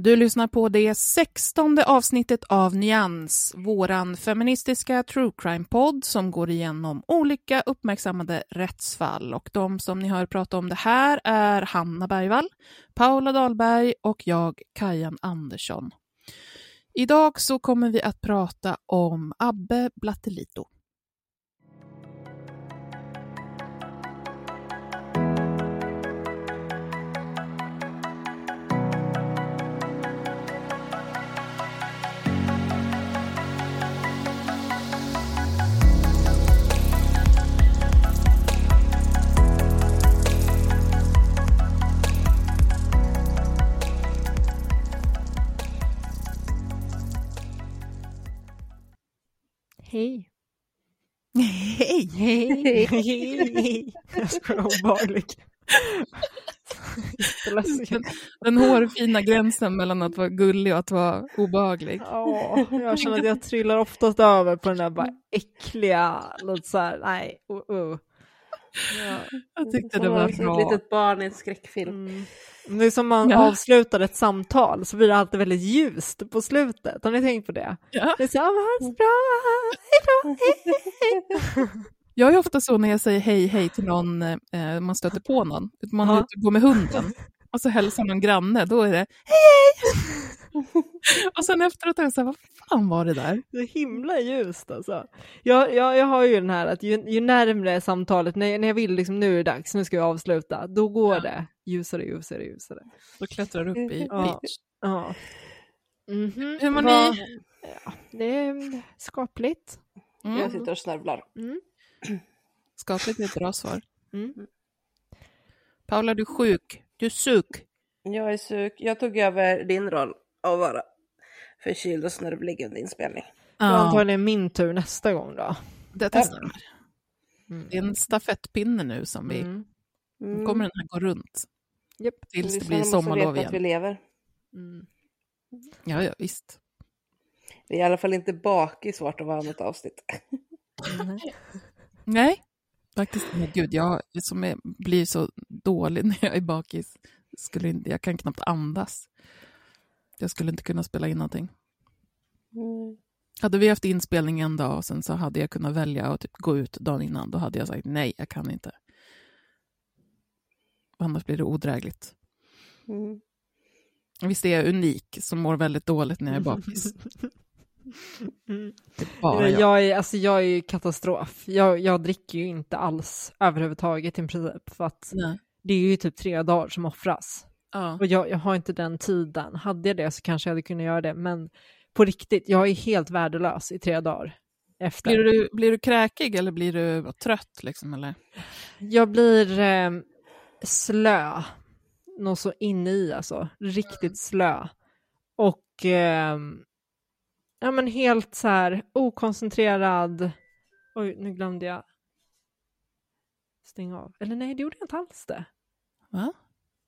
Du lyssnar på det sextonde avsnittet av Nyans, våran feministiska true crime-podd som går igenom olika uppmärksammade rättsfall. Och de som ni hör prata om det här är Hanna Bergvall, Paula Dahlberg och jag, Kajan Andersson. Idag så kommer vi att prata om Abbe Blattelito. Hej. Hej! Hej. Hej. Jag ska vara obehaglig. Den, hårfina gränsen mellan att vara gullig och att vara obehaglig. Ja, jag känner att jag trillar oftast över på den där bara äckliga, lite så här, nej, uh, uh. Ja. Jag tyckte det Som var Ett bra. litet barn i en skräckfilm. Mm. Det är som man Ja. avslutar ett samtal så blir det alltid väldigt ljust på slutet. Har ni tänkt på det? Ja. Det är så, här, det bra, hej då, hej, hej. Jag är ofta så när jag säger hej hej till någon, eh, man stöter på någon, man Ja. går med hunden och så hälsar någon granne, då är det hej hej! och sen efteråt är det så här, vad fan var det där? Det är himla ljust alltså. Jag, jag, jag har ju den här att ju, ju närmre samtalet, när, när jag vill liksom nu är det dags, nu ska vi avsluta, då går Ja. det ljusare, ljusare, ljusare. Då klättrar du upp i Ja. pitch. Ja. Mhm. Hur mår ni? Ja, det är skapligt. Jag Mm. sitter och snörvlar. Mm. Skapligt är ett bra svar. Mm. Paula, du är sjuk. Du är sjuk. Jag är sjuk. Jag tog över din roll att vara förkyld och snörvlig under inspelning. Då antagligen min tur nästa gång då. det testar vi. Mm. Det är en stafettpinne nu som vi, Mm. nu kommer den här gå runt. Japp. Tills det blir sommarlov veta att vi igen. lever. Mm. Ja, ja, visst. Vi är i alla fall inte bakis vart och varannat avsnitt. Nej, faktiskt. Men gud, jag som är, blir så dålig när jag är bakis. Skulle inte, jag kan knappt andas. Jag skulle inte kunna spela in någonting. Hade vi haft inspelning en dag och sen så hade jag kunnat välja att typ gå ut dagen innan, då hade jag sagt nej, jag kan inte. Annars blir det odrägligt. Mm. Visst är jag unik som mår väldigt dåligt när jag är bakis. Mm. Bara jag. jag, är, alltså jag är katastrof. Jag, jag dricker ju inte alls överhuvudtaget i princip för att Nej. det är ju typ tre dagar som offras. Ja. Och jag, jag har inte den tiden. Hade jag det så kanske jag hade kunnat göra det, men på riktigt, jag är helt värdelös i tre dagar efter. Blir, du, blir du kräkig eller blir du trött? Liksom, eller? Jag blir eh, slö, något så inne i alltså, riktigt slö. Och eh, ja men helt så här okoncentrerad, oj nu glömde jag stänga av. Eller nej, det gjorde jag inte alls det. Va?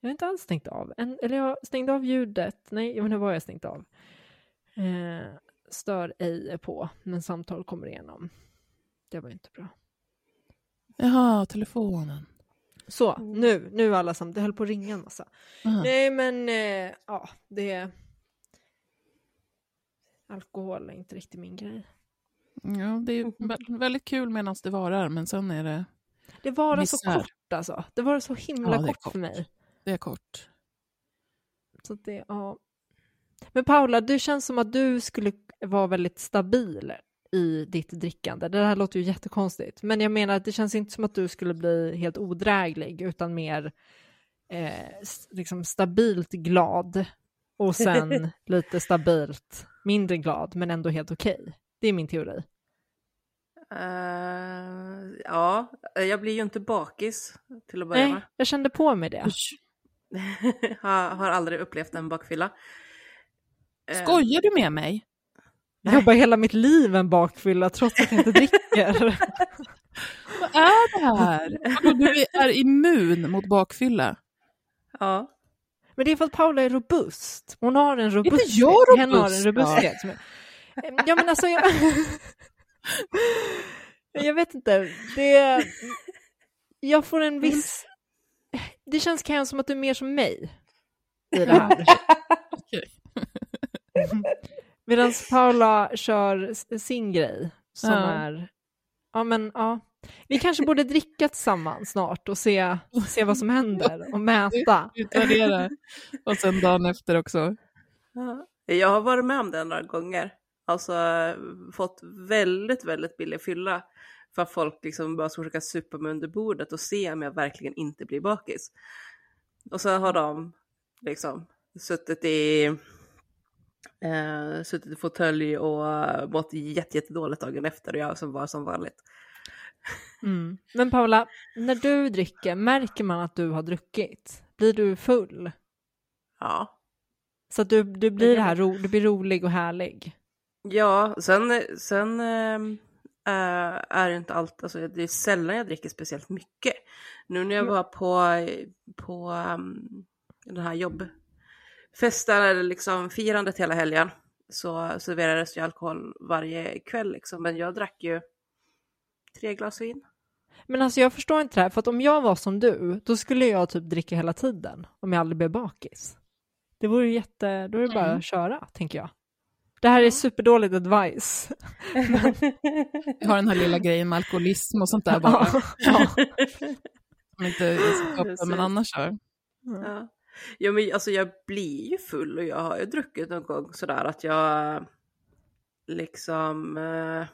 Jag har inte alls stängt av. En, eller jag stängde av ljudet. Nej, men nu var jag stängt av. Eh, stör ej är på, men samtal kommer igenom. Det var inte bra. Jaha, telefonen. Så, nu, nu alla som, det höll på att ringa en massa. Aha. Nej, men eh, ja, det... Alkohol är inte riktigt min grej. Ja, det är vä- väldigt kul medan det varar, men sen är det, Det var så Misär. kort alltså. Det var så himla Ja, det kort, kort. för mig. Det är kort. Så det, ja. Men Paula, du känns som att du skulle vara väldigt stabil i ditt drickande. Det här låter ju jättekonstigt, men jag menar att det känns inte som att du skulle bli helt odräglig, utan mer eh, liksom stabilt glad och sen lite stabilt mindre glad, men ändå helt okej. Det är min teori. Eh, ja, jag blir ju inte bakis till att börja Nej, jag kände på mig det. med. har, har aldrig upplevt en bakfylla. Eh, Skojar du med mig? Jag jobbar hela mitt liv en bakfylla trots att jag inte dricker. Vad är det här? Du är immun mot bakfylla. Ja. Men det är för att Paula är robust. Hon har en robusthet. jag Hen har en robust, robusthet. Är... Ja men alltså jag... jag vet inte. Det... Jag får en viss... Det känns kanske som att du är mer som mig i det här. Medan Paula kör sin grej som Ja. är... Ja men ja. Vi kanske borde dricka tillsammans snart och se, se vad som händer och mäta. Utvärdera. Och sen dagen efter också. Ja. Jag har varit med om det några gånger. Alltså fått väldigt, väldigt billig fylla. För att folk liksom bara ska försöka supa mig under bordet och se om jag verkligen inte blir bakis. Och så har de liksom suttit i, eh, suttit i fåtölj och eh, mått jätte, jättedåligt dagen efter och jag som var som vanligt. Mm. Men Paula, när du dricker, märker man att du har druckit? Blir du full? Ja. Så att du, du blir det här, du blir rolig och härlig? Ja, sen, sen ehm, eh, är inte allt, alltså det är sällan jag dricker speciellt mycket. Nu när jag var på, på ehm, den här jobbfesten eller liksom firandet hela helgen så serverades ju alkohol varje kväll liksom. Men jag drack ju tre glas vin. Men alltså jag förstår inte det här, för att om jag var som du, då skulle jag typ dricka hela tiden, om jag aldrig blev bakis. Det vore jätte, då är det bara Mm. att köra, tänker jag. Det här är superdåligt advice. Jag har den här lilla grejen med alkoholism och sånt där bara. ja. Som inte är så toppen, Precis. men annars så. Ja. ja, men alltså jag blir ju full och jag har ju druckit någon gång sådär att jag liksom eh,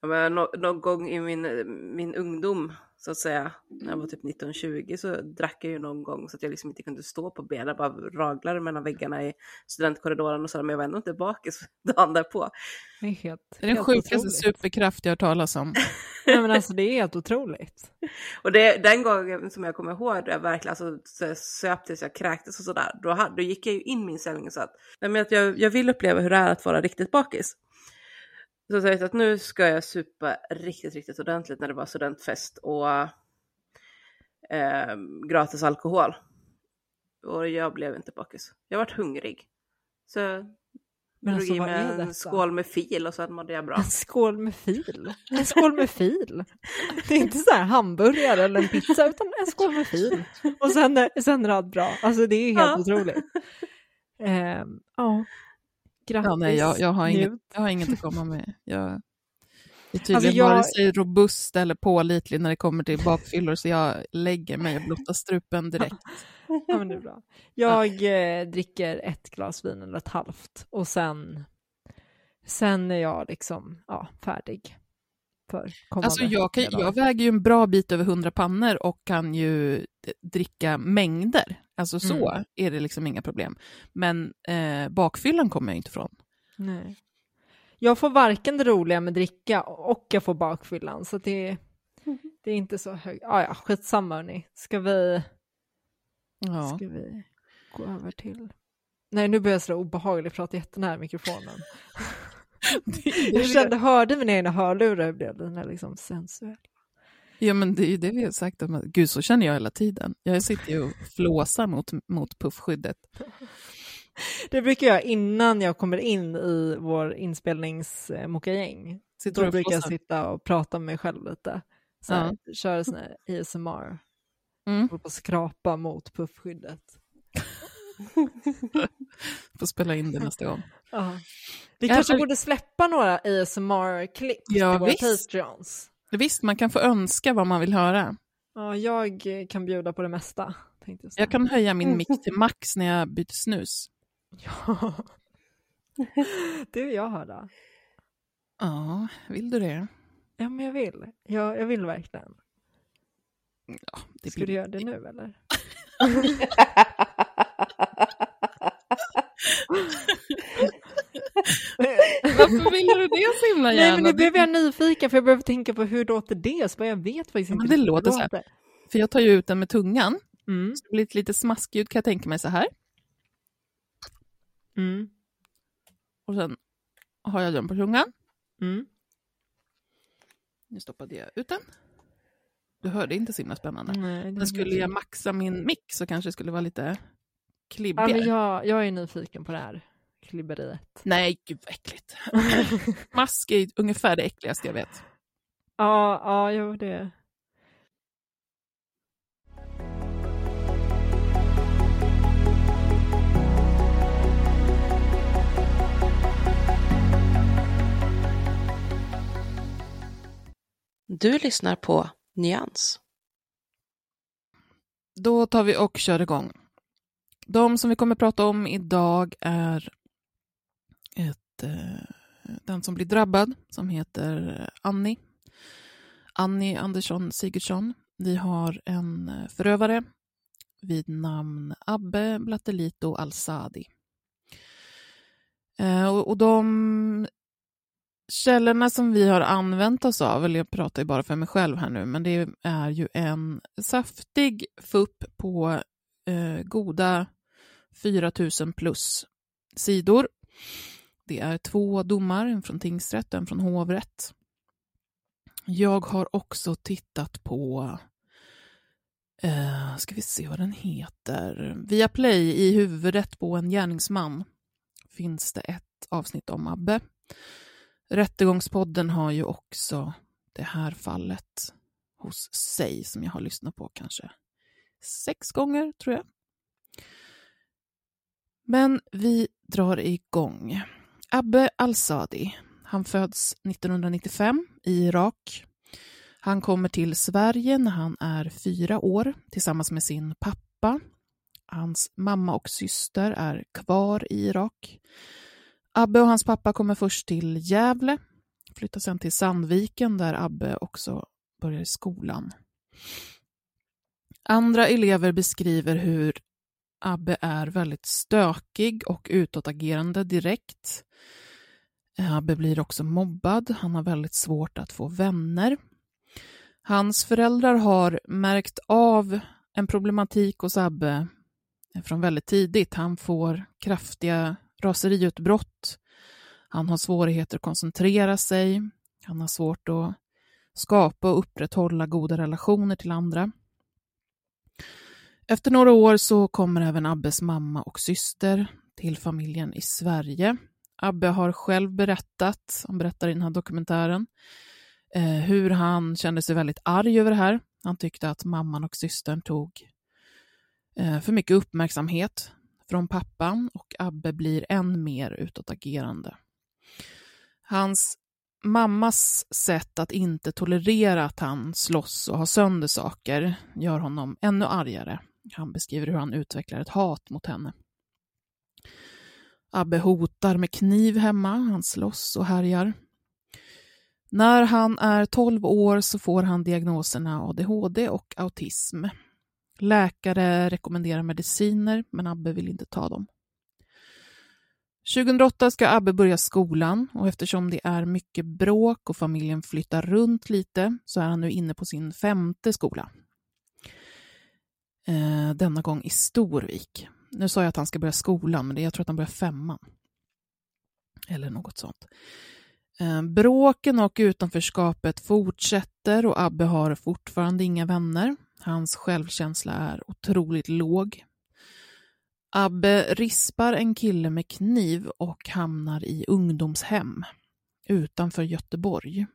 ja, men nå- någon gång i min, min ungdom så att säga, när jag var typ 19-20 så drack jag ju någon gång så att jag liksom inte kunde stå på benen, bara raglade mellan väggarna i studentkorridoren och sådär, men jag var ändå inte bakis dagen därpå. Det är helt, Det är den sjukaste otroligt. superkraft jag har talas om. Nej, men alltså det är helt otroligt. Och det, den gången som jag kommer ihåg då jag verkligen alltså, så- söp tills jag kräktes och sådär, då, då gick jag ju in i min ställning och sa att, nej, men att jag, jag vill uppleva hur det är att vara riktigt bakis. Så jag tänkte att nu ska jag supa riktigt, riktigt ordentligt när det var studentfest och eh, gratis alkohol. Och jag blev inte bakis. Jag vart hungrig. Så jag Men drog alltså, i mig en skål med fil och sen mådde jag bra. En skål med fil. En skål med fil. Det är inte så här hamburgare eller en pizza, utan en skål med fil. Och sen, sen allt bra. Alltså det är helt Ja. otroligt. Ehm, Ja, grattis. Ja, nej, jag, jag, har inget, jag har inget att komma med. Jag är tydligen Alltså, jag- vare sig robust eller pålitlig när det kommer till bakfyllor, så jag lägger mig och blottar strupen direkt. Ja, men det är bra. Jag eh, dricker ett glas vin eller ett halvt och sen, sen är jag liksom ja, färdig för Alltså jag, kan, jag väger ju en bra bit över 100 pannor och kan ju dricka mängder. Alltså så Mm. är det liksom inga problem. Men eh, bakfyllan kommer jag inte ifrån. Nej. Jag får varken det roliga med dricka och jag får bakfyllan, så det, det är inte så högt. Ah, ja, skitsamma hörni. Ska vi, Ja. ska vi gå över till... Nej, nu börjar jag sådär obehagligt prata jättenära mikrofonen. Jag kände, hörde mina egna hörlurar blev den här liksom sensuell. Ja, men det är ju det vi har sagt. Om, gud, så känner jag hela tiden. Jag sitter ju och flåsar mot, mot puffskyddet. Det brukar jag innan jag kommer in i vår inspelningsmokagäng. Sitter Då brukar jag sitta och prata med mig själv lite. Så här, Köra sån här ASMR. Mm. Håller på att skrapa mot puffskyddet. Får spela in det nästa gång. Ja. Vi Ja, kanske borde släppa några ASMR-klipp Ja, till våra visst. Patreons. Visst, man kan få önska vad man vill höra. Ja, jag kan bjuda på det mesta. Tänkte jag. Jag kan höja min mick till max när jag byter snus. Ja. Det vill jag höra. Ja, vill du det? Ja, men jag vill. Jag, jag vill verkligen. Ja, det Ska du blir... göra det nu eller? Varför vill du det så himla Nej, gärna? men nu blev jag nyfiken för jag behöver tänka på hur låter det, så jag vet faktiskt Ja, inte men det låter så här. För jag tar ju ut den med tungan. Mm. Så det blir ett lite smaskljud kan jag tänka mig så här. Mm. Och sen har jag den på tungan. Mm. Nu stoppade jag ut den. Du hörde inte så himla spännande. Nej, Men skulle jag maxa min mick så kanske det skulle vara lite ja, klibbigare. men jag, jag är nyfiken på det här klibberiet. Nej, gud vad äckligt. Mask är ungefär det äckligaste jag vet. ja, ja, jo det. Du lyssnar på Nyans. Då tar vi och kör igång. De som vi kommer prata om idag är ett, eh, den som blir drabbad, som heter eh, Annie. Annie Andersson Sigurdsson. Vi har en eh, förövare vid namn Abbe Blattelito Al-Sadi. Och, och de källorna som vi har använt oss av, eller jag pratar ju bara för mig själv här nu, men det är ju en saftig FUP på eh, goda 4000 plus sidor. Det är två domar, en från tingsrätt och en från hovrätt. Jag har också tittat på, Uh, ska vi se vad den heter, via Play i huvudet på en gärningsman finns det ett avsnitt om Abbe. Rättegångspodden har ju också det här fallet hos sig som jag har lyssnat på kanske sex gånger, tror jag. Men vi drar igång. Abbe Al-Sadi, han föds 1995 i Irak. Han kommer till Sverige när han är fyra år tillsammans med sin pappa. Hans mamma och syster är kvar i Irak. Abbe och hans pappa kommer först till Gävle, flyttar sen till Sandviken där Abbe också börjar i skolan. Andra elever beskriver hur Abbe är väldigt stökig och utåtagerande direkt. Abbe blir också mobbad, han har väldigt svårt att få vänner. Hans föräldrar har märkt av en problematik hos Abbe från väldigt tidigt. Han får kraftiga raseriutbrott. Han har svårigheter att koncentrera sig. Han har svårt att skapa och upprätthålla goda relationer till andra. Efter några år så kommer även Abbes mamma och syster till familjen i Sverige. Abbe har själv berättat, han berättar i den här dokumentären, eh, hur han kände sig väldigt arg över det här. Han tyckte att mamman och systern tog eh, för mycket uppmärksamhet från pappan och Abbe blir än mer utåtagerande. Hans mammas sätt att inte tolerera att han slåss och har sönder saker gör honom ännu argare. Han beskriver hur han utvecklar ett hat mot henne. Abbe hotar med kniv hemma, han slåss och härjar. När han är 12 år så får han diagnoserna ADHD och autism. Läkare rekommenderar mediciner, men Abbe vill inte ta dem. 2008 ska Abbe börja skolan och eftersom det är mycket bråk och familjen flyttar runt lite så är han nu inne på sin femte skola. Eh, denna gång i Storvik. Nu sa jag att han ska börja skolan, men jag tror att han börjar femman. Eller något sånt. Eh, bråken och utanförskapet fortsätter och Abbe har fortfarande inga vänner. Hans självkänsla är otroligt låg. Abbe rispar en kille med kniv och hamnar i ungdomshem utanför Göteborg.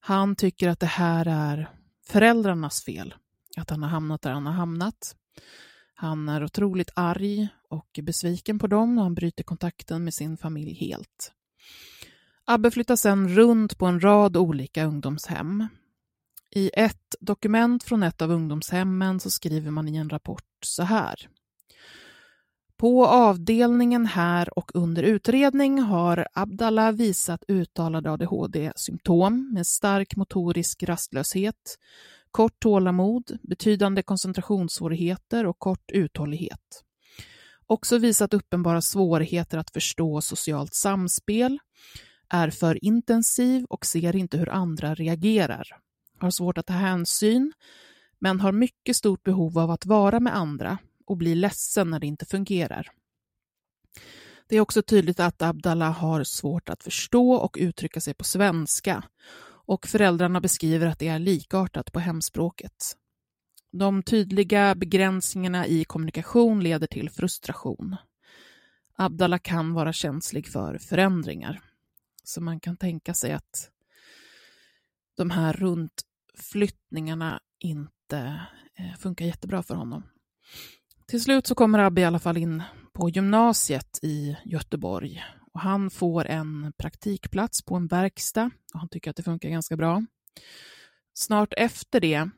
Han tycker att det här är föräldrarnas fel, att han har hamnat där han har hamnat. Han är otroligt arg och besviken på dem och han bryter kontakten med sin familj helt. Abbe flyttar sedan runt på en rad olika ungdomshem. I ett dokument från ett av ungdomshemmen så skriver man i en rapport så här. På avdelningen här och under utredning har Abdallah visat uttalade ADHD-symptom med stark motorisk rastlöshet, kort tålamod, betydande koncentrationssvårigheter och kort uthållighet. Också visat uppenbara svårigheter att förstå socialt samspel, är för intensiv och ser inte hur andra reagerar, har svårt att ta hänsyn, men har mycket stort behov av att vara med andra och blir ledsen när det inte fungerar. Det är också tydligt att Abdallah har svårt att förstå och uttrycka sig på svenska och föräldrarna beskriver att det är likartat på hemspråket. De tydliga begränsningarna i kommunikation leder till frustration. Abdallah kan vara känslig för förändringar. Så man kan tänka sig att de här runtflyttningarna inte eh, funkar jättebra för honom. Till slut så kommer Abbe i alla fall in på gymnasiet i Göteborg och han får en praktikplats på en verkstad och han tycker att det funkar ganska bra. Snart efter det,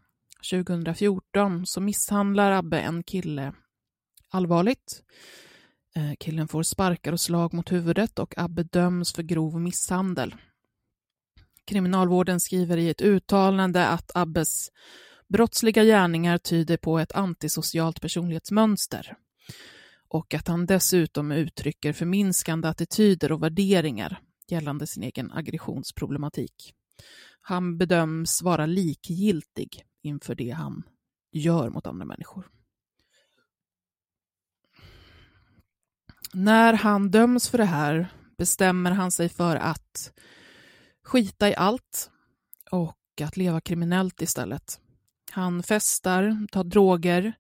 2014, så misshandlar Abbe en kille allvarligt. Eh, killen får sparkar och slag mot huvudet och Abbe döms för grov misshandel. Kriminalvården skriver i ett uttalande att Abbes brottsliga gärningar tyder på ett antisocialt personlighetsmönster och att han dessutom uttrycker förminskande attityder och värderingar gällande sin egen aggressionsproblematik. Han bedöms vara likgiltig inför det han gör mot andra människor. När han döms för det här bestämmer han sig för att skita i allt och att leva kriminellt istället. Han festar, tar droger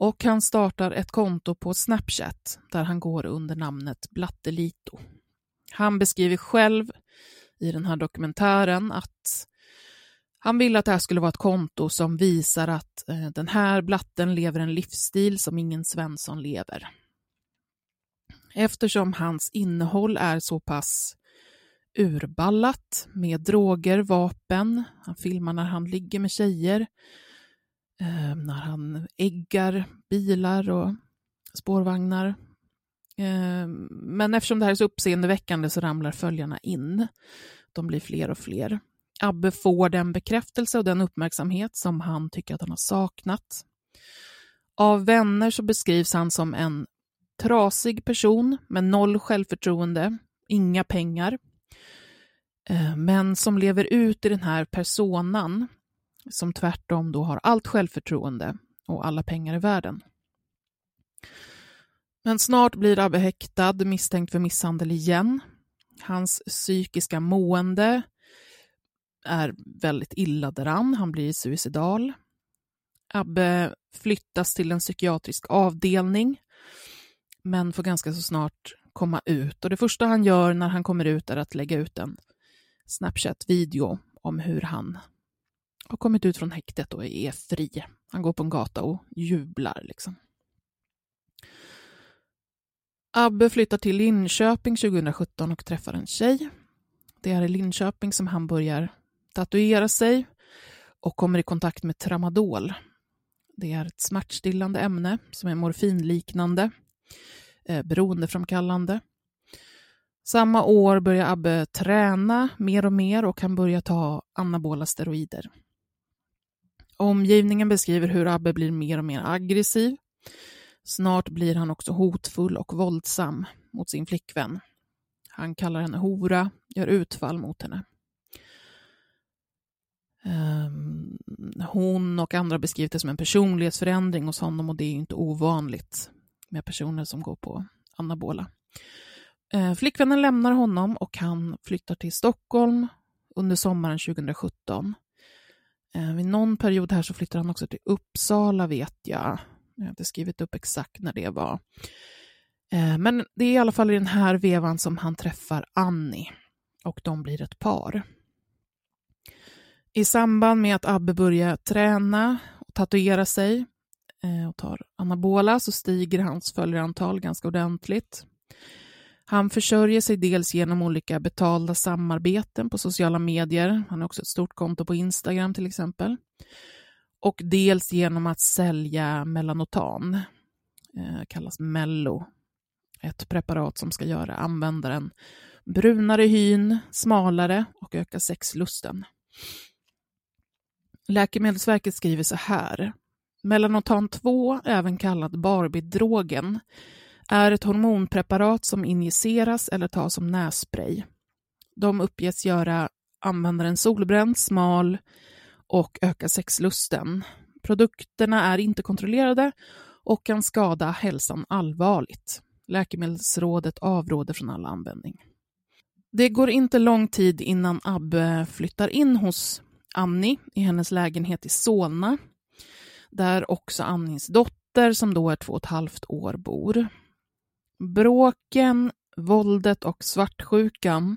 och han startar ett konto på Snapchat där han går under namnet Blattelito. Han beskriver själv i den här dokumentären att han vill att det här skulle vara ett konto som visar att eh, den här blatten lever en livsstil som ingen Svensson lever. Eftersom hans innehåll är så pass urballat med droger, vapen, han filmar när han ligger med tjejer, eh, när han äggar bilar och spårvagnar. Eh, men eftersom det här är så uppseendeväckande så ramlar följarna in. De blir fler och fler. Abbe får den bekräftelse och den uppmärksamhet som han tycker att han har saknat. Av vänner så beskrivs han som en trasig person med noll självförtroende, inga pengar, eh, men som lever ut i den här personan som tvärtom då har allt självförtroende och alla pengar i världen. Men snart blir Abbe häktad misstänkt för misshandel igen. Hans psykiska mående är väldigt illa däran. Han blir suicidal. Abbe flyttas till en psykiatrisk avdelning men får ganska så snart komma ut. Och Det första han gör när han kommer ut är att lägga ut en Snapchat-video om hur han har kommit ut från häktet och är fri. Han går på en gata och jublar. Liksom. Abbe flyttar till Linköping 2017 och träffar en tjej. Det är i Linköping som han börjar tatuera sig och kommer i kontakt med tramadol. Det är ett smärtstillande ämne som är morfinliknande eh, beroendeframkallande. Samma år börjar Abbe träna mer och mer och han börjar ta anabola steroider. Omgivningen beskriver hur Abbe blir mer och mer aggressiv. Snart blir han också hotfull och våldsam mot sin flickvän. Han kallar henne hora, gör utfall mot henne. Ehm, hon och andra beskriver det som en personlighetsförändring hos honom och det är inte ovanligt med personer som går på anabola. Ehm, flickvännen lämnar honom och han flyttar till Stockholm under sommaren 2017. Eh, vid någon period här så flyttar han också till Uppsala vet jag. Jag har inte skrivit upp exakt när det var. Eh, men det är i alla fall i den här vevan som han träffar Annie och de blir ett par. I samband med att Abbe börjar träna och tatuera sig eh, och tar anabola så stiger hans följarantal ganska ordentligt. Han försörjer sig dels genom olika betalda samarbeten på sociala medier. Han har också ett stort konto på Instagram till exempel. Och dels genom att sälja Melanotan, eh, kallas Mello. Ett preparat som ska göra användaren brunare hyn, smalare och öka sexlusten. Läkemedelsverket skriver så här. Melanotan 2, även kallad Barbie-drogen, är ett hormonpreparat som injiceras eller tas som nässpray. De uppges göra användaren solbränd, smal och öka sexlusten. Produkterna är inte kontrollerade och kan skada hälsan allvarligt. Läkemedelsrådet avråder från all användning. Det går inte lång tid innan Abbe flyttar in hos Annie i hennes lägenhet i Solna, där också Annies dotter, som då är två och ett halvt år, bor. Bråken, våldet och svartsjukan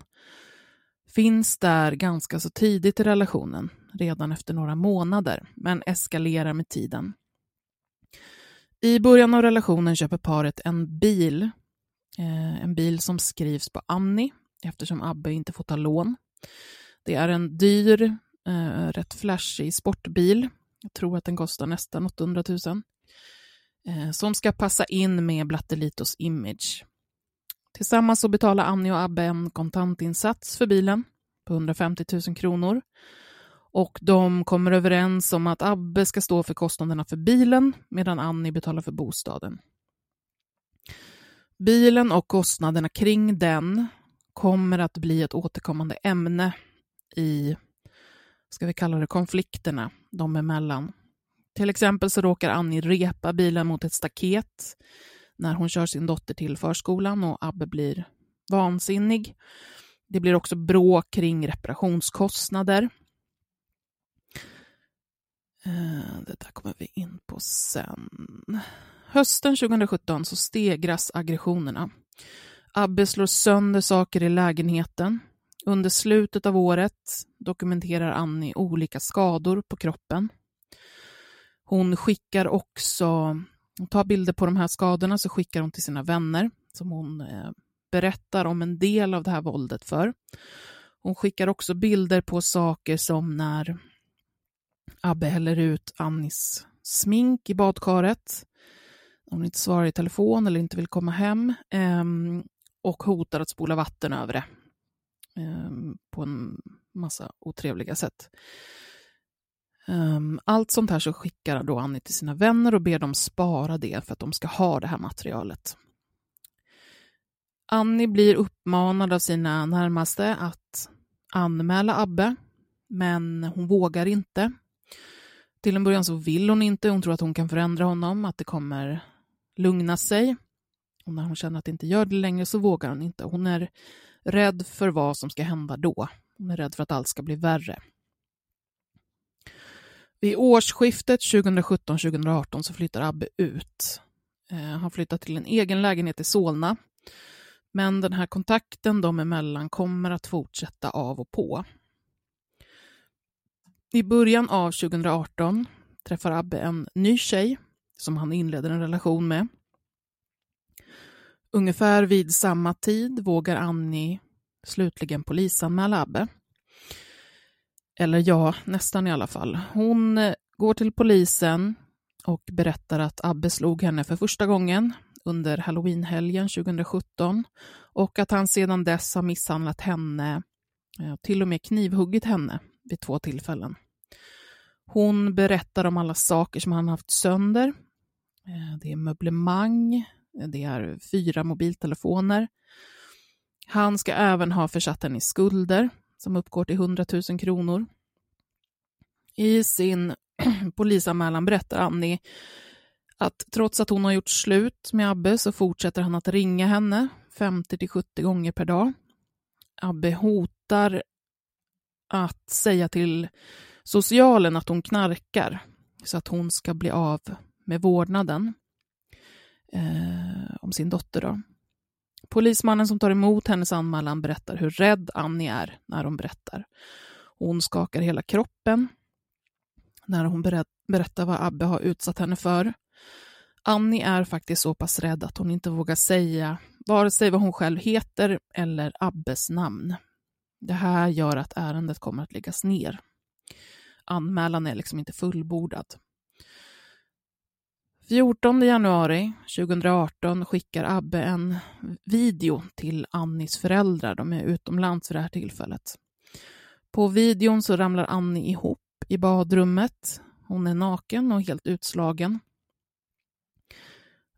finns där ganska så tidigt i relationen, redan efter några månader, men eskalerar med tiden. I början av relationen köper paret en bil, eh, en bil som skrivs på Annie eftersom Abbe inte får ta lån. Det är en dyr, eh, rätt flashig sportbil. Jag tror att den kostar nästan 800 000. Eh, som ska passa in med Blattelitos image. Tillsammans så betalar Annie och Abbe en kontantinsats för bilen på 150 000 kronor. Och de kommer överens om att Abbe ska stå för kostnaderna för bilen medan Annie betalar för bostaden. Bilen och kostnaderna kring den kommer att bli ett återkommande ämne i, ska vi kalla det konflikterna de emellan. Till exempel så råkar Annie repa bilen mot ett staket när hon kör sin dotter till förskolan och Abbe blir vansinnig. Det blir också bråk kring reparationskostnader. Eh, det där kommer vi in på sen. Hösten 2017 så stegras aggressionerna. Abbe slår sönder saker i lägenheten. Under slutet av året dokumenterar Annie olika skador på kroppen. Hon skickar också, hon tar bilder på de här skadorna så skickar hon till sina vänner som hon eh, berättar om en del av det här våldet för. Hon skickar också bilder på saker som när Abbe häller ut Annis smink i badkaret. Hon inte svarar i telefon eller inte vill komma hem eh, och hotar att spola vatten över det eh, på en massa otrevliga sätt. Um, allt sånt här så skickar då Annie till sina vänner och ber dem spara det för att de ska ha det här materialet. Annie blir uppmanad av sina närmaste att anmäla Abbe, men hon vågar inte. Till en början så vill hon inte, hon tror att hon kan förändra honom, att det kommer lugna sig. Och när hon känner att det inte gör det längre så vågar hon inte. Hon är rädd för vad som ska hända då. Hon är rädd för att allt ska bli värre. Vid årsskiftet 2017-2018 så flyttar Abbe ut. Eh, han flyttar till en egen lägenhet i Solna. Men den här kontakten dem emellan kommer att fortsätta av och på. I början av 2018 träffar Abbe en ny tjej som han inleder en relation med. Ungefär vid samma tid vågar Annie slutligen polisanmäla Abbe. Eller ja, nästan i alla fall. Hon eh, går till polisen och berättar att Abbe slog henne för första gången under halloweenhelgen 2017 och att han sedan dess har misshandlat henne, eh, till och med knivhuggit henne vid två tillfällen. Hon berättar om alla saker som han haft sönder. Eh, det är möblemang, det är fyra mobiltelefoner. Han ska även ha försatt henne i skulder som uppgår till 100 000 kronor. I sin polisanmälan berättar Annie att trots att hon har gjort slut med Abbe så fortsätter han att ringa henne 50-70 gånger per dag. Abbe hotar att säga till socialen att hon knarkar så att hon ska bli av med vårdnaden eh, om sin dotter. Då. Polismannen som tar emot hennes anmälan berättar hur rädd Annie är när hon berättar. Hon skakar hela kroppen när hon berättar vad Abbe har utsatt henne för. Annie är faktiskt så pass rädd att hon inte vågar säga vare sig vad hon själv heter eller Abbes namn. Det här gör att ärendet kommer att läggas ner. Anmälan är liksom inte fullbordad. 14 januari 2018 skickar Abbe en video till Annis föräldrar. De är utomlands för det här tillfället. På videon så ramlar Annie ihop i badrummet. Hon är naken och helt utslagen.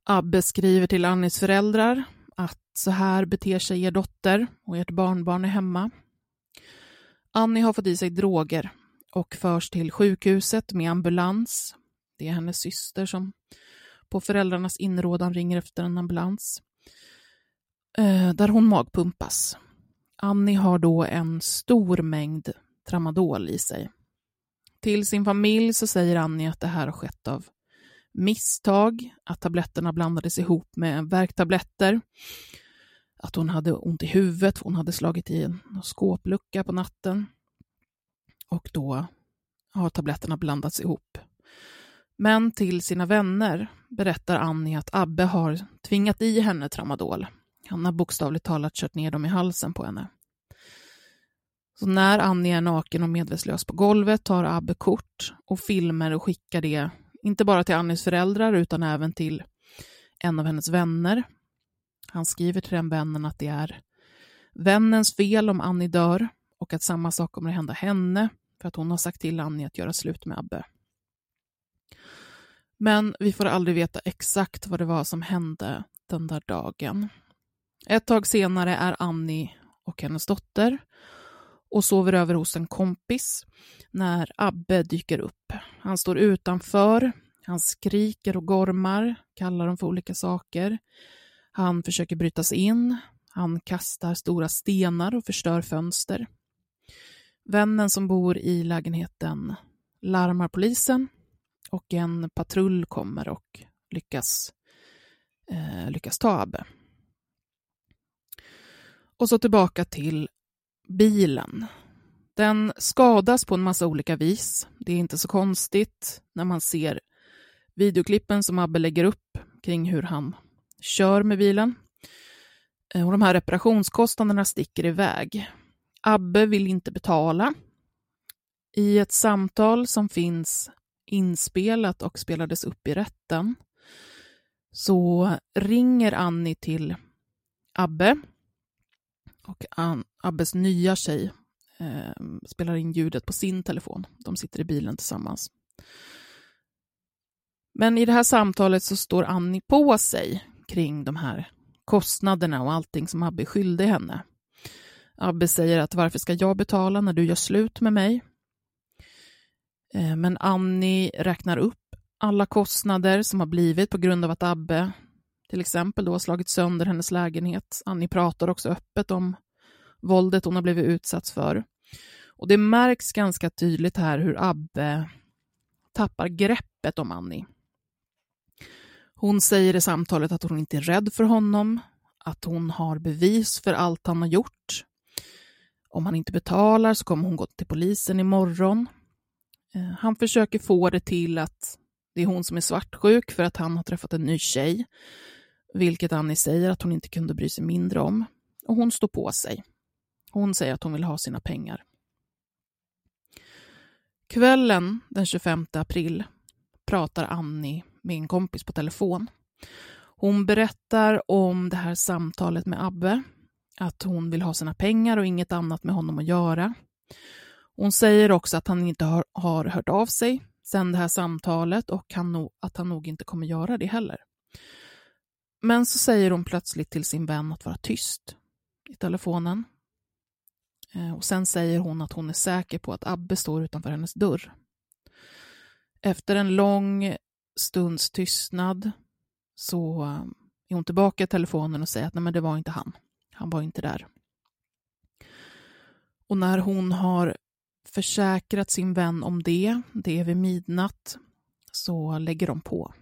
Abbe skriver till Annis föräldrar att så här beter sig er dotter och ert barnbarn är hemma. Annie har fått i sig droger och förs till sjukhuset med ambulans. Det är hennes syster som på föräldrarnas inrådan ringer efter en ambulans. Eh, där hon magpumpas. Annie har då en stor mängd tramadol i sig. Till sin familj så säger Annie att det här har skett av misstag, att tabletterna blandades ihop med värktabletter, att hon hade ont i huvudet, hon hade slagit i en skåplucka på natten och då har tabletterna blandats ihop. Men till sina vänner berättar Annie att Abbe har tvingat i henne tramadol. Han har bokstavligt talat kört ner dem i halsen på henne. Så när Annie är naken och medvetslös på golvet tar Abbe kort och filmer och skickar det inte bara till Annies föräldrar utan även till en av hennes vänner. Han skriver till den vännen att det är vännens fel om Annie dör och att samma sak kommer att hända henne för att hon har sagt till Annie att göra slut med Abbe. Men vi får aldrig veta exakt vad det var som hände den där dagen. Ett tag senare är Annie och hennes dotter och sover över hos en kompis när Abbe dyker upp. Han står utanför, han skriker och gormar, kallar dem för olika saker. Han försöker bryta sig in, han kastar stora stenar och förstör fönster. Vännen som bor i lägenheten larmar polisen och en patrull kommer och lyckas, eh, lyckas ta Abbe. Och så tillbaka till bilen. Den skadas på en massa olika vis. Det är inte så konstigt när man ser videoklippen som Abbe lägger upp kring hur han kör med bilen. Eh, och de här reparationskostnaderna sticker iväg. Abbe vill inte betala. I ett samtal som finns inspelat och spelades upp i rätten så ringer Annie till Abbe och Abbes nya tjej eh, spelar in ljudet på sin telefon. De sitter i bilen tillsammans. Men i det här samtalet så står Annie på sig kring de här kostnaderna och allting som Abbe är skyldig henne. Abbe säger att varför ska jag betala när du gör slut med mig? Eh, men Annie räknar upp alla kostnader som har blivit på grund av att Abbe till exempel då har slagit sönder hennes lägenhet. Annie pratar också öppet om våldet hon har blivit utsatt för. Och det märks ganska tydligt här hur Abbe tappar greppet om Annie. Hon säger i samtalet att hon inte är rädd för honom, att hon har bevis för allt han har gjort. Om han inte betalar så kommer hon gå till polisen imorgon. Eh, han försöker få det till att det är hon som är svartsjuk för att han har träffat en ny tjej, vilket Annie säger att hon inte kunde bry sig mindre om. Och hon står på sig. Hon säger att hon vill ha sina pengar. Kvällen den 25 april pratar Annie med en kompis på telefon. Hon berättar om det här samtalet med Abbe, att hon vill ha sina pengar och inget annat med honom att göra. Hon säger också att han inte har, har hört av sig sedan det här samtalet och han no, att han nog inte kommer göra det heller. Men så säger hon plötsligt till sin vän att vara tyst i telefonen. Eh, och Sen säger hon att hon är säker på att Abbe står utanför hennes dörr. Efter en lång stunds tystnad så eh, är hon tillbaka i telefonen och säger att nej, men det var inte han. Han var inte där. Och när hon har försäkrat sin vän om det, det är vid midnatt, så lägger de på.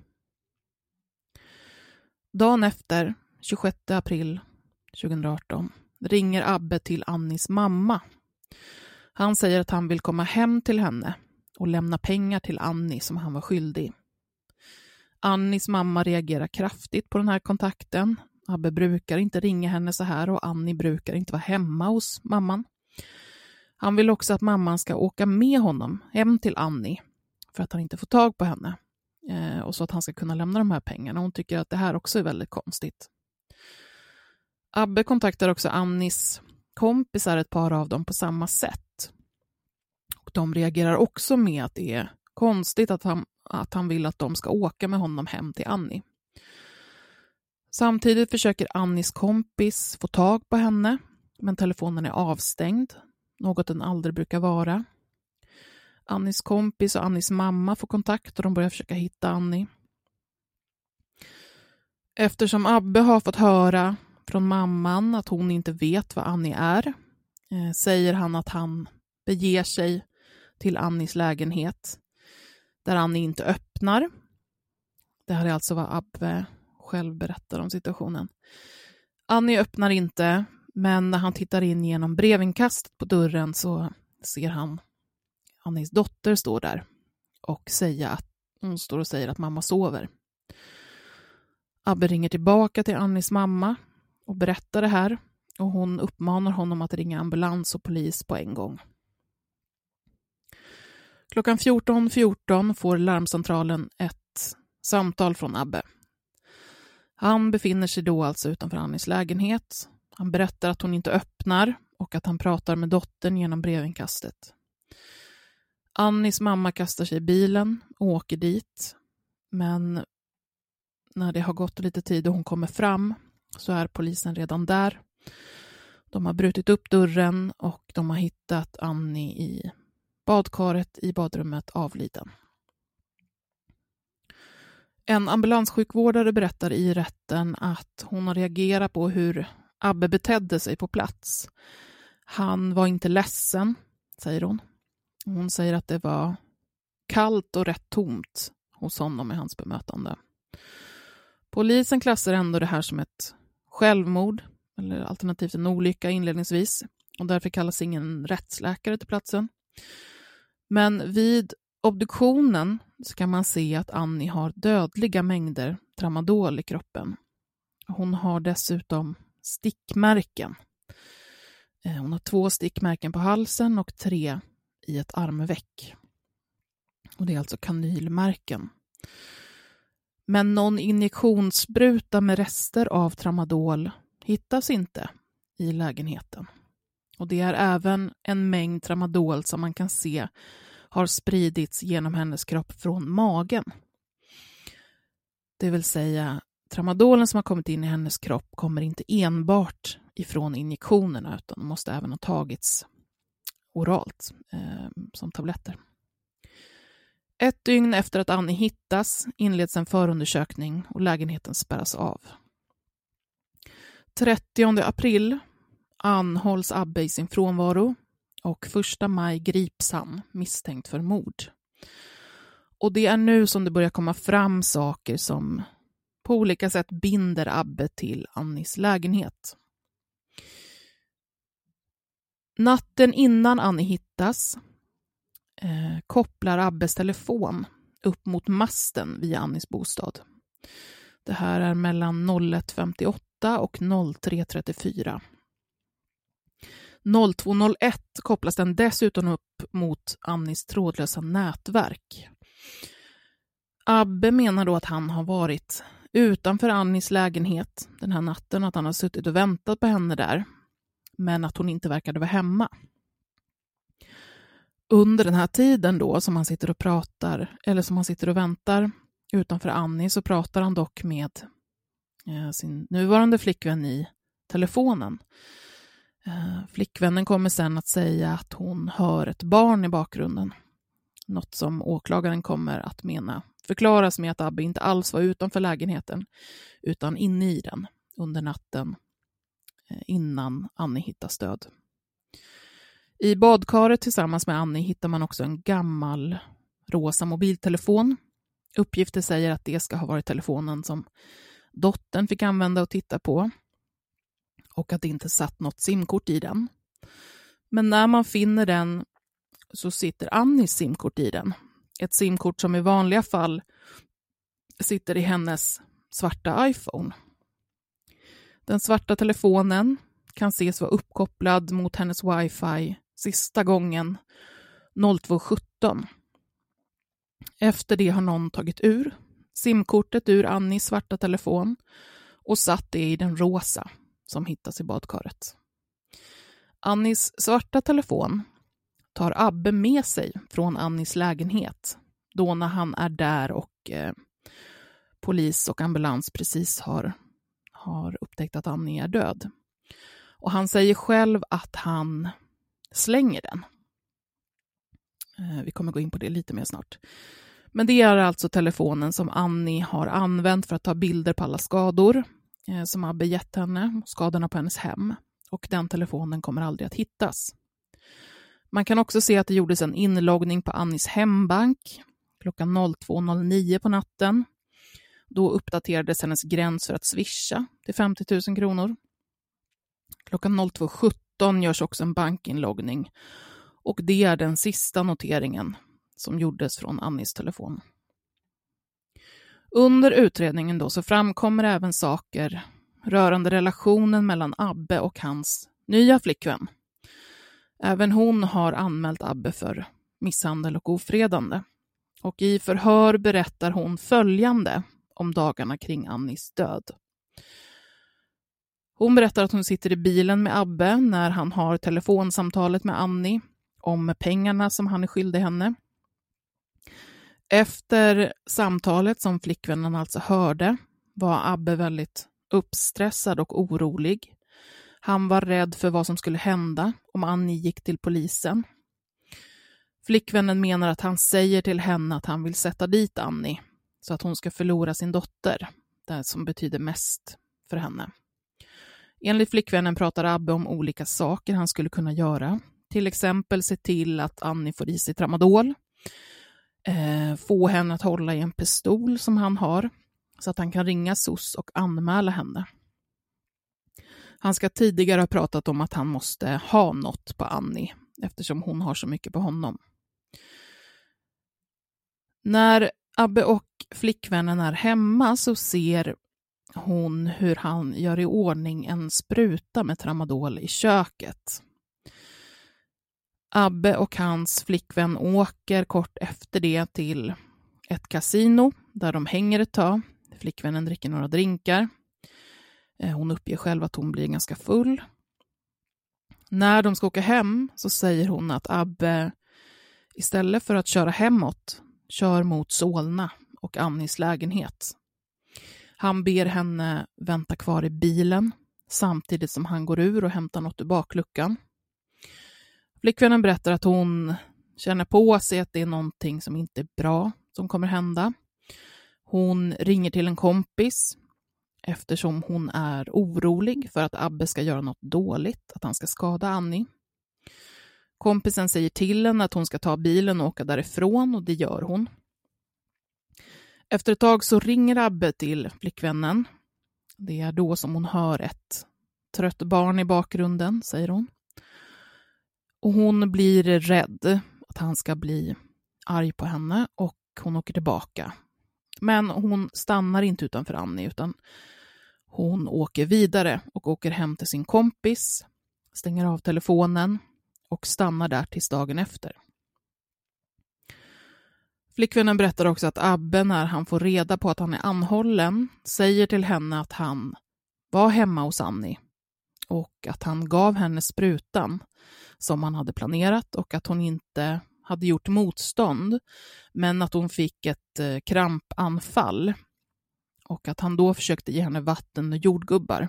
Dagen efter, 26 april 2018, ringer Abbe till Annis mamma. Han säger att han vill komma hem till henne och lämna pengar till Annie som han var skyldig. Annis mamma reagerar kraftigt på den här kontakten. Abbe brukar inte ringa henne så här och Annie brukar inte vara hemma hos mamman. Han vill också att mamman ska åka med honom hem till Annie för att han inte får tag på henne eh, och så att han ska kunna lämna de här pengarna. Hon tycker att det här också är väldigt konstigt. Abbe kontaktar också Annis kompisar, ett par av dem, på samma sätt. Och de reagerar också med att det är konstigt att han, att han vill att de ska åka med honom hem till Annie. Samtidigt försöker Annis kompis få tag på henne, men telefonen är avstängd, något den aldrig brukar vara. Annis kompis och Annis mamma får kontakt och de börjar försöka hitta Annie. Eftersom Abbe har fått höra från mamman att hon inte vet vad Annie är eh, säger han att han beger sig till Annis lägenhet där Annie inte öppnar. Det här är alltså vad Abbe själv berättar om situationen. Annie öppnar inte, men när han tittar in genom brevinkastet på dörren så ser han Annis dotter stå där och säga att hon står och säger att mamma sover. Abbe ringer tillbaka till Annis mamma och berättar det här och hon uppmanar honom att ringa ambulans och polis på en gång. Klockan 14.14 .14 får larmcentralen ett samtal från Abbe. Han befinner sig då alltså utanför Annis lägenhet. Han berättar att hon inte öppnar och att han pratar med dottern genom brevinkastet. Annis mamma kastar sig i bilen och åker dit. Men när det har gått lite tid och hon kommer fram så är polisen redan där. De har brutit upp dörren och de har hittat Annie i badkaret i badrummet avliden. En ambulanssjukvårdare berättar i rätten att hon har reagerat på hur Abbe betedde sig på plats. Han var inte ledsen, säger hon. Hon säger att det var kallt och rätt tomt hos honom i hans bemötande. Polisen klassar ändå det här som ett självmord eller alternativt en olycka inledningsvis och därför kallas ingen rättsläkare till platsen. Men vid obduktionen så kan man se att Annie har dödliga mängder tramadol i kroppen. Hon har dessutom stickmärken. Eh, hon har två stickmärken på halsen och tre i ett armveck. Och det är alltså kanylmärken. Men någon injektionsspruta med rester av tramadol hittas inte i lägenheten. Och det är även en mängd tramadol som man kan se har spridits genom hennes kropp från magen. Det vill säga, tramadolen som har kommit in i hennes kropp kommer inte enbart ifrån injektionerna utan måste även ha tagits oralt eh, som tabletter. Ett dygn efter att Annie hittas inleds en förundersökning och lägenheten spärras av. 30 april anhålls Abbe i sin frånvaro och 1 maj grips han misstänkt för mord. Och det är nu som det börjar komma fram saker som på olika sätt binder Abbe till Annis lägenhet. Natten innan Annie hittas eh, kopplar Abbes telefon upp mot masten via Annis bostad. Det här är mellan 01.58 och 03.34. 02.01 kopplas den dessutom upp mot Annis trådlösa nätverk. Abbe menar då att han har varit utanför Annis lägenhet den här natten, att han har suttit och väntat på henne där, men att hon inte verkade vara hemma under den här tiden då som han sitter och pratar, eller som han sitter och väntar utanför Annie, så pratar han dock med eh, sin nuvarande flickvän i telefonen. Eh, flickvännen kommer sen att säga att hon hör ett barn i bakgrunden. Något som åklagaren kommer att mena förklaras med att Abbe inte alls var utanför lägenheten utan inne i den under natten eh, innan Annie hittas död. I badkaret tillsammans med Annie hittar man också en gammal rosa mobiltelefon. Uppgifter säger att det ska ha varit telefonen som dottern fick använda och titta på och att det inte satt något simkort i den. Men när man finner den så sitter Annis simkort i den. Ett simkort som i vanliga fall sitter i hennes svarta iPhone. Den svarta telefonen kan ses vara uppkopplad mot hennes wifi sista gången 02.17. Efter det har någon tagit ur simkortet ur Annis svarta telefon och satt det i den rosa som hittas i badkaret. Annis svarta telefon tar Abbe med sig från Annis lägenhet då när han är där och eh, polis och ambulans precis har, har upptäckt att Annie är död. Och han säger själv att han slänger den. Eh, vi kommer gå in på det lite mer snart. Men det är alltså telefonen som Annie har använt för att ta bilder på alla skador eh, som Abbe gett henne, skadorna på hennes hem. Och den telefonen kommer aldrig att hittas. Man kan också se att det gjordes en inloggning på Annis hembank klockan 02.09 på natten. Då uppdaterades hennes gräns för att swisha till 50 000 kronor. Klockan 02.17 görs också en bankinloggning och det är den sista noteringen som gjordes från Annis telefon. Under utredningen då så framkommer även saker rörande relationen mellan Abbe och hans nya flickvän. Även hon har anmält Abbe för misshandel och ofredande. Och i förhör berättar hon följande om dagarna kring Annis död. Hon berättar att hon sitter i bilen med Abbe när han har telefonsamtalet med Annie om pengarna som han är skyldig henne. Efter samtalet som flickvännen alltså hörde var Abbe väldigt uppstressad och orolig. Han var rädd för vad som skulle hända om Annie gick till polisen. Flickvännen menar att han säger till henne att han vill sätta dit Annie så att hon ska förlora sin dotter, det som betyder mest för henne. Enligt flickvännen pratar Abbe om olika saker han skulle kunna göra. Till exempel se till att Annie får i sig tramadol, eh, få henne att hålla i en pistol som han har, så att han kan ringa SOS och anmäla henne. Han ska tidigare ha pratat om att han måste ha något på Annie eftersom hon har så mycket på honom. När Abbe och flickvännen är hemma så ser hon hur han gör i ordning en spruta med tramadol i köket. Abbe och hans flickvän åker kort efter det till ett kasino där de hänger ett tag. Flickvännen dricker några drinkar. Eh, hon uppger själv att hon blir ganska full. När de ska åka hem så säger hon att Abbe istället för att köra hemåt kör mot Solna och Annis lägenhet. Han ber henne vänta kvar i bilen samtidigt som han går ur och hämtar något ur bakluckan. Flickvännen berättar att hon känner på sig att det är någonting som inte är bra som kommer hända. Hon ringer till en kompis eftersom hon är orolig för att Abbe ska göra något dåligt, att han ska skada Annie. Kompisen säger till henne att hon ska ta bilen och åka därifrån och det gör hon. Efter ett tag så ringer Abbe till flickvännen. Det är då som hon hör ett trött barn i bakgrunden, säger hon. Och hon blir rädd att han ska bli arg på henne och hon åker tillbaka. Men hon stannar inte utanför Annie utan hon åker vidare och åker hem till sin kompis, stänger av telefonen och stannar där tills dagen efter. Flickvännen berättar också att Abbe, när han får reda på att han är anhållen, säger till henne att han var hemma hos Annie och att han gav henne sprutan som han hade planerat och att hon inte hade gjort motstånd, men att hon fick ett eh, krampanfall och att han då försökte ge henne vatten och jordgubbar.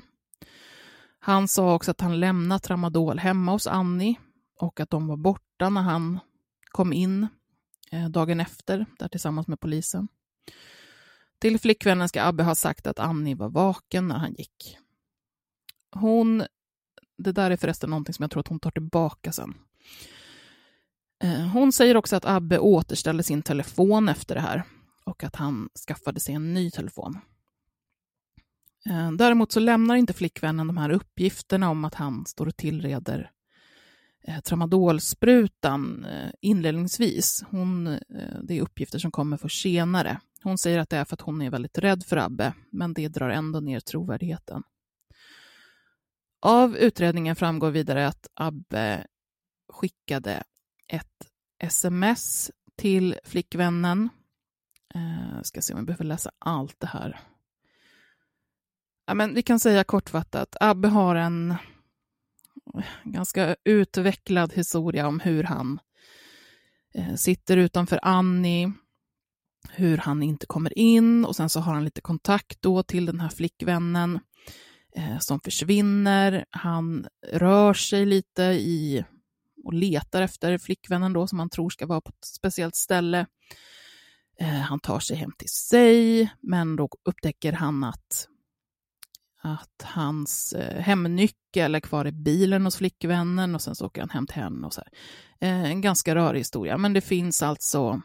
Han sa också att han lämnat tramadol hemma hos Annie och att de var borta när han kom in eh, dagen efter, där tillsammans med polisen. Till flickvännen ska Abbe ha sagt att Annie var vaken när han gick. Hon, det där är förresten någonting som jag tror att hon tar tillbaka sen. Eh, hon säger också att Abbe återställde sin telefon efter det här och att han skaffade sig en ny telefon. Eh, däremot så lämnar inte flickvännen de här uppgifterna om att han står och tillreder eh, tramadolsprutan inledningsvis. Hon, det är uppgifter som kommer för senare. Hon säger att det är för att hon är väldigt rädd för Abbe, men det drar ändå ner trovärdigheten. Av utredningen framgår vidare att Abbe skickade ett sms till flickvännen. Eh, ska se om jag behöver läsa allt det här. Ja, men vi kan säga kortfattat, Abbe har en ganska utvecklad historia om hur han eh, sitter utanför Annie, hur han inte kommer in och sen så har han lite kontakt då till den här flickvännen eh, som försvinner. Han rör sig lite i och letar efter flickvännen då som han tror ska vara på ett speciellt ställe. Eh, han tar sig hem till sig, men då upptäcker han att, att hans eh, hemnyckel är kvar i bilen hos flickvännen och sen så åker han hem till henne. Och så eh, en ganska rörig historia, men det finns alltså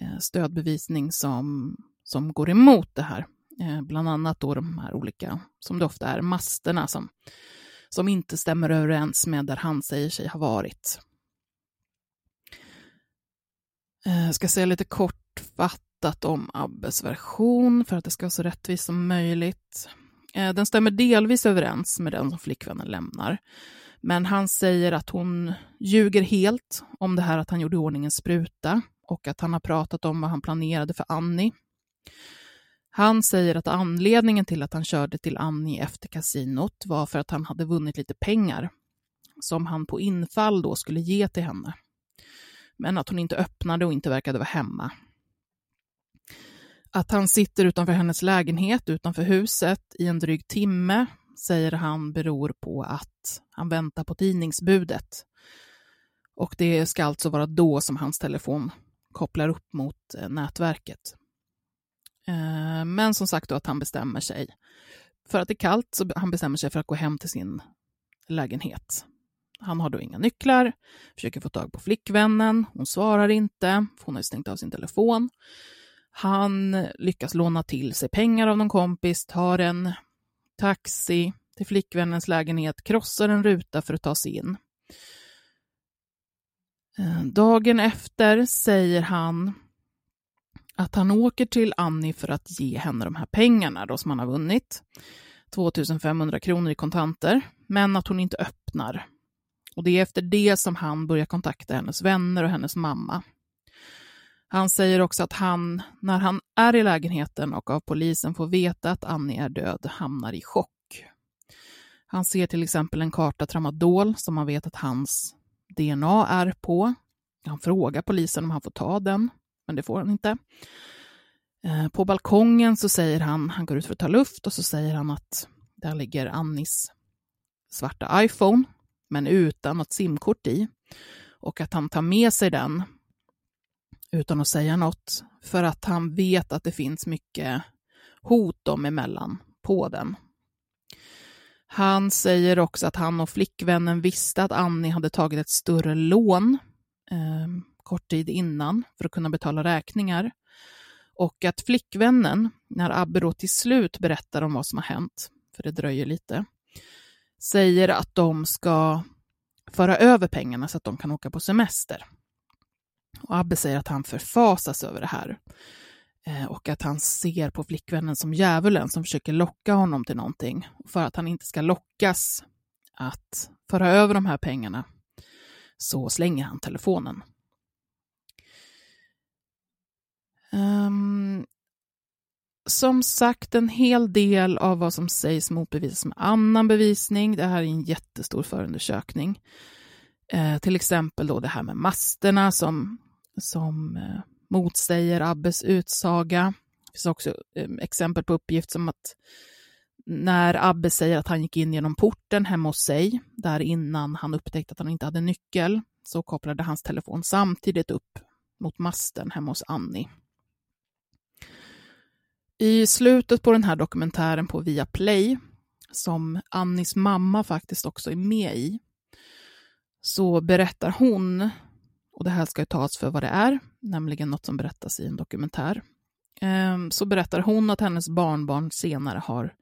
eh, stödbevisning som, som går emot det här. Eh, bland annat då de här olika, som det ofta är, masterna som som inte stämmer överens med där han säger sig ha varit. Jag ska säga lite kortfattat om Abbes version för att det ska vara så rättvist som möjligt. Eh, den stämmer delvis överens med den som flickvännen lämnar. Men han säger att hon ljuger helt om det här att han gjorde i ordning en spruta och att han har pratat om vad han planerade för Annie. Han säger att anledningen till att han körde till Annie efter kasinot var för att han hade vunnit lite pengar som han på infall då skulle ge till henne. Men att hon inte öppnade och inte verkade vara hemma. Att han sitter utanför hennes lägenhet utanför huset i en dryg timme säger han beror på att han väntar på tidningsbudet. Och det ska alltså vara då som hans telefon kopplar upp mot eh, nätverket. Eh, men som sagt då att han bestämmer sig för att det är kallt, så han bestämmer sig för att gå hem till sin lägenhet. Han har då inga nycklar, försöker få tag på flickvännen, hon svarar inte, för hon har stängt av sin telefon. Han lyckas låna till sig pengar av någon kompis, tar en taxi till flickvännens lägenhet, krossar en ruta för att ta sig in. Eh, dagen efter säger han att han åker till Annie för att ge henne de här pengarna då som han har vunnit. 2500 kronor i kontanter, men att hon inte öppnar. Och det är efter det som han börjar kontakta hennes vänner och hennes mamma. Han säger också att han, när han är i lägenheten och av polisen får veta att Annie är död, hamnar i chock. Han ser till exempel en karta tramadol som han vet att hans DNA är på. Han frågar polisen om han får ta den men det får han inte. Eh, på balkongen så säger han, han går ut för att ta luft och så säger han att där ligger Annis svarta iPhone, men utan något simkort i. Och att han tar med sig den utan att säga något, för att han vet att det finns mycket hot dem emellan på den. Han säger också att han och flickvännen visste att Annie hade tagit ett större lån eh, kort tid innan för att kunna betala räkningar. Och att flickvännen, när Abbe då till slut berättar om vad som har hänt, för det dröjer lite, säger att de ska föra över pengarna så att de kan åka på semester. Och Abbe säger att han förfasas över det här eh, och att han ser på flickvännen som djävulen som försöker locka honom till någonting. För att han inte ska lockas att föra över de här pengarna så slänger han telefonen. Um, som sagt, en hel del av vad som sägs motbevisas med annan bevisning. Det här är en jättestor förundersökning. Eh, till exempel då det här med masterna som, som eh, motsäger Abbes utsaga. Det finns också eh, exempel på uppgift som att när Abbe säger att han gick in genom porten hemma hos sig, där innan han upptäckte att han inte hade nyckel, så kopplade hans telefon samtidigt upp mot masten hemma hos Annie. I slutet på den här dokumentären på Viaplay, som Annis mamma faktiskt också är med i, så berättar hon, och det här ska ju tas för vad det är, nämligen något som berättas i en dokumentär, ehm, så berättar hon att hennes barnbarn senare har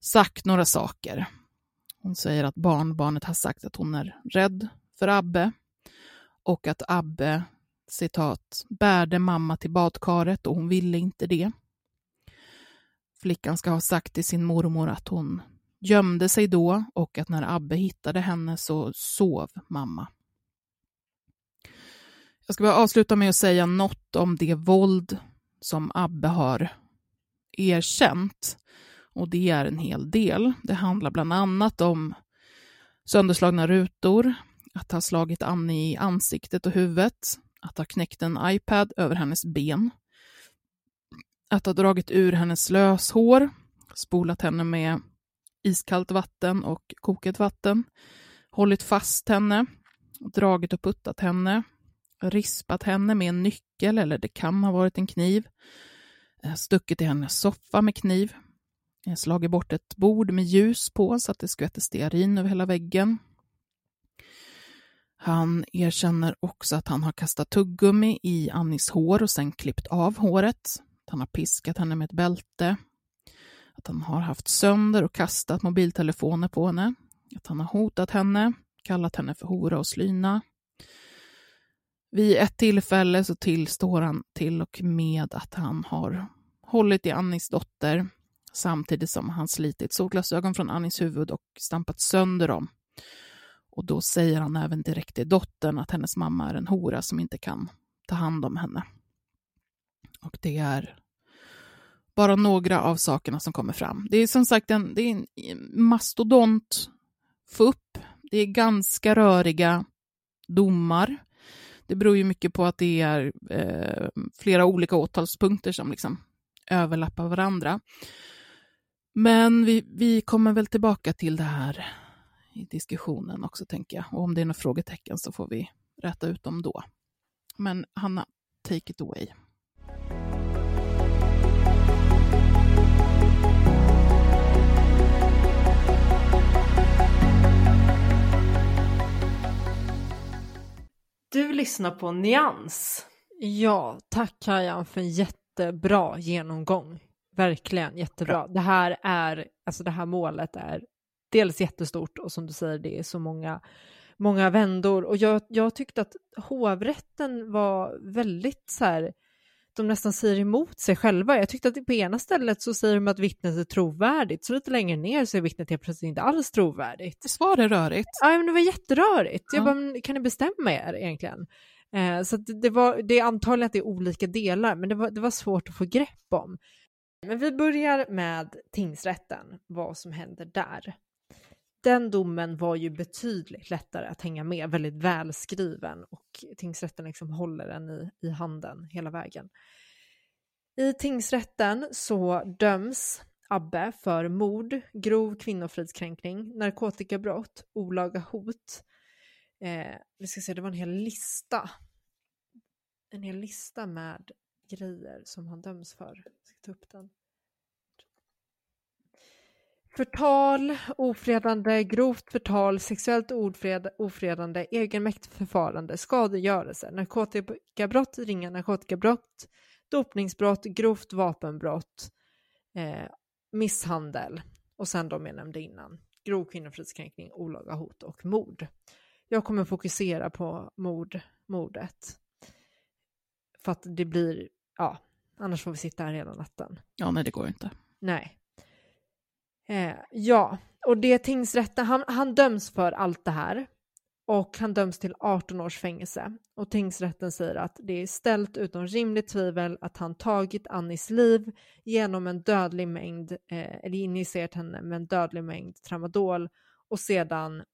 sagt några saker. Hon säger att barnbarnet har sagt att hon är rädd för Abbe och att Abbe, citat, bärde mamma till badkaret och hon ville inte det. Flickan ska ha sagt till sin mormor att hon gömde sig då och att när Abbe hittade henne så sov mamma. Jag ska bara avsluta med att säga något om det våld som Abbe har erkänt. Och det är en hel del. Det handlar bland annat om sönderslagna rutor, att ha slagit Annie i ansiktet och huvudet, att ha knäckt en iPad över hennes ben, att ha dragit ur hennes löshår, spolat henne med iskallt vatten och kokat vatten, hållit fast henne, dragit och puttat henne, rispat henne med en nyckel eller det kan ha varit en kniv, eh, stuckit i hennes soffa med kniv, eh, slagit bort ett bord med ljus på så att det skvätter stearin över hela väggen. Han erkänner också att han har kastat tuggummi i Annis hår och sen klippt av håret. Han har piskat henne med ett bälte. Att han har haft sönder och kastat mobiltelefoner på henne. Att han har hotat henne, kallat henne för hora och slyna. Vid ett tillfälle så tillstår han till och med att han har hållit i Annis dotter samtidigt som han slitit solglasögon från Annis huvud och stampat sönder dem. Och då säger han även direkt till dottern att hennes mamma är en hora som inte kan ta hand om henne. Och det är bara några av sakerna som kommer fram. Det är som sagt en, det är en mastodont upp. Det är ganska röriga domar. Det beror ju mycket på att det är eh, flera olika åtalspunkter som liksom överlappar varandra. Men vi, vi kommer väl tillbaka till det här i diskussionen också, tänker jag. Och om det är några frågetecken så får vi rätta ut dem då. Men Hanna, take it away. Du lyssnar på Nyans. Ja, tack Kajan för en jättebra genomgång. Verkligen jättebra. Det här är, alltså det här målet är dels jättestort och som du säger, det är så många, många vändor. Och jag, jag tyckte att hovrätten var väldigt så här, de nästan säger emot sig själva. Jag tyckte att på ena stället så säger de att vittnet är trovärdigt, så lite längre ner så är vittnet helt plötsligt inte alls trovärdigt. Visst var det rörigt? Ja, men det var jätterörigt. Ja. Jag bara, kan ni bestämma er egentligen? Eh, så det, var, det är antagligen att det är olika delar, men det var, det var svårt att få grepp om. Men vi börjar med tingsrätten, vad som händer där den domen var ju betydligt lättare att hänga med, väldigt välskriven och tingsrätten liksom håller den i, i handen hela vägen. I tingsrätten så döms Abbe för mord, grov kvinnofridskränkning, narkotikabrott, olaga hot. Eh, vi ska se, det var en hel lista. En hel lista med grejer som han döms för. Jag ska ta upp den. Förtal, ofredande, grovt förtal, sexuellt ofred, ofredande, egenmäktigt förfarande, skadegörelse, narkotikabrott, ringa narkotikabrott, dopningsbrott, grovt vapenbrott, eh, misshandel och sen de jag nämnde innan, grov kvinnofridskränkning, olaga hot och mord. Jag kommer fokusera på mord, mordet. För att det blir, ja, annars får vi sitta här hela natten. Ja, nej det går inte. Nej. Eh, ja, och det tingsrätten, han, han döms för allt det här och han döms till 18 års fängelse. Och tingsrätten säger att det är ställt utom rimligt tvivel att han tagit Annis liv genom en dödlig mängd, eh, eller injicerat henne med en dödlig mängd tramadol och sedan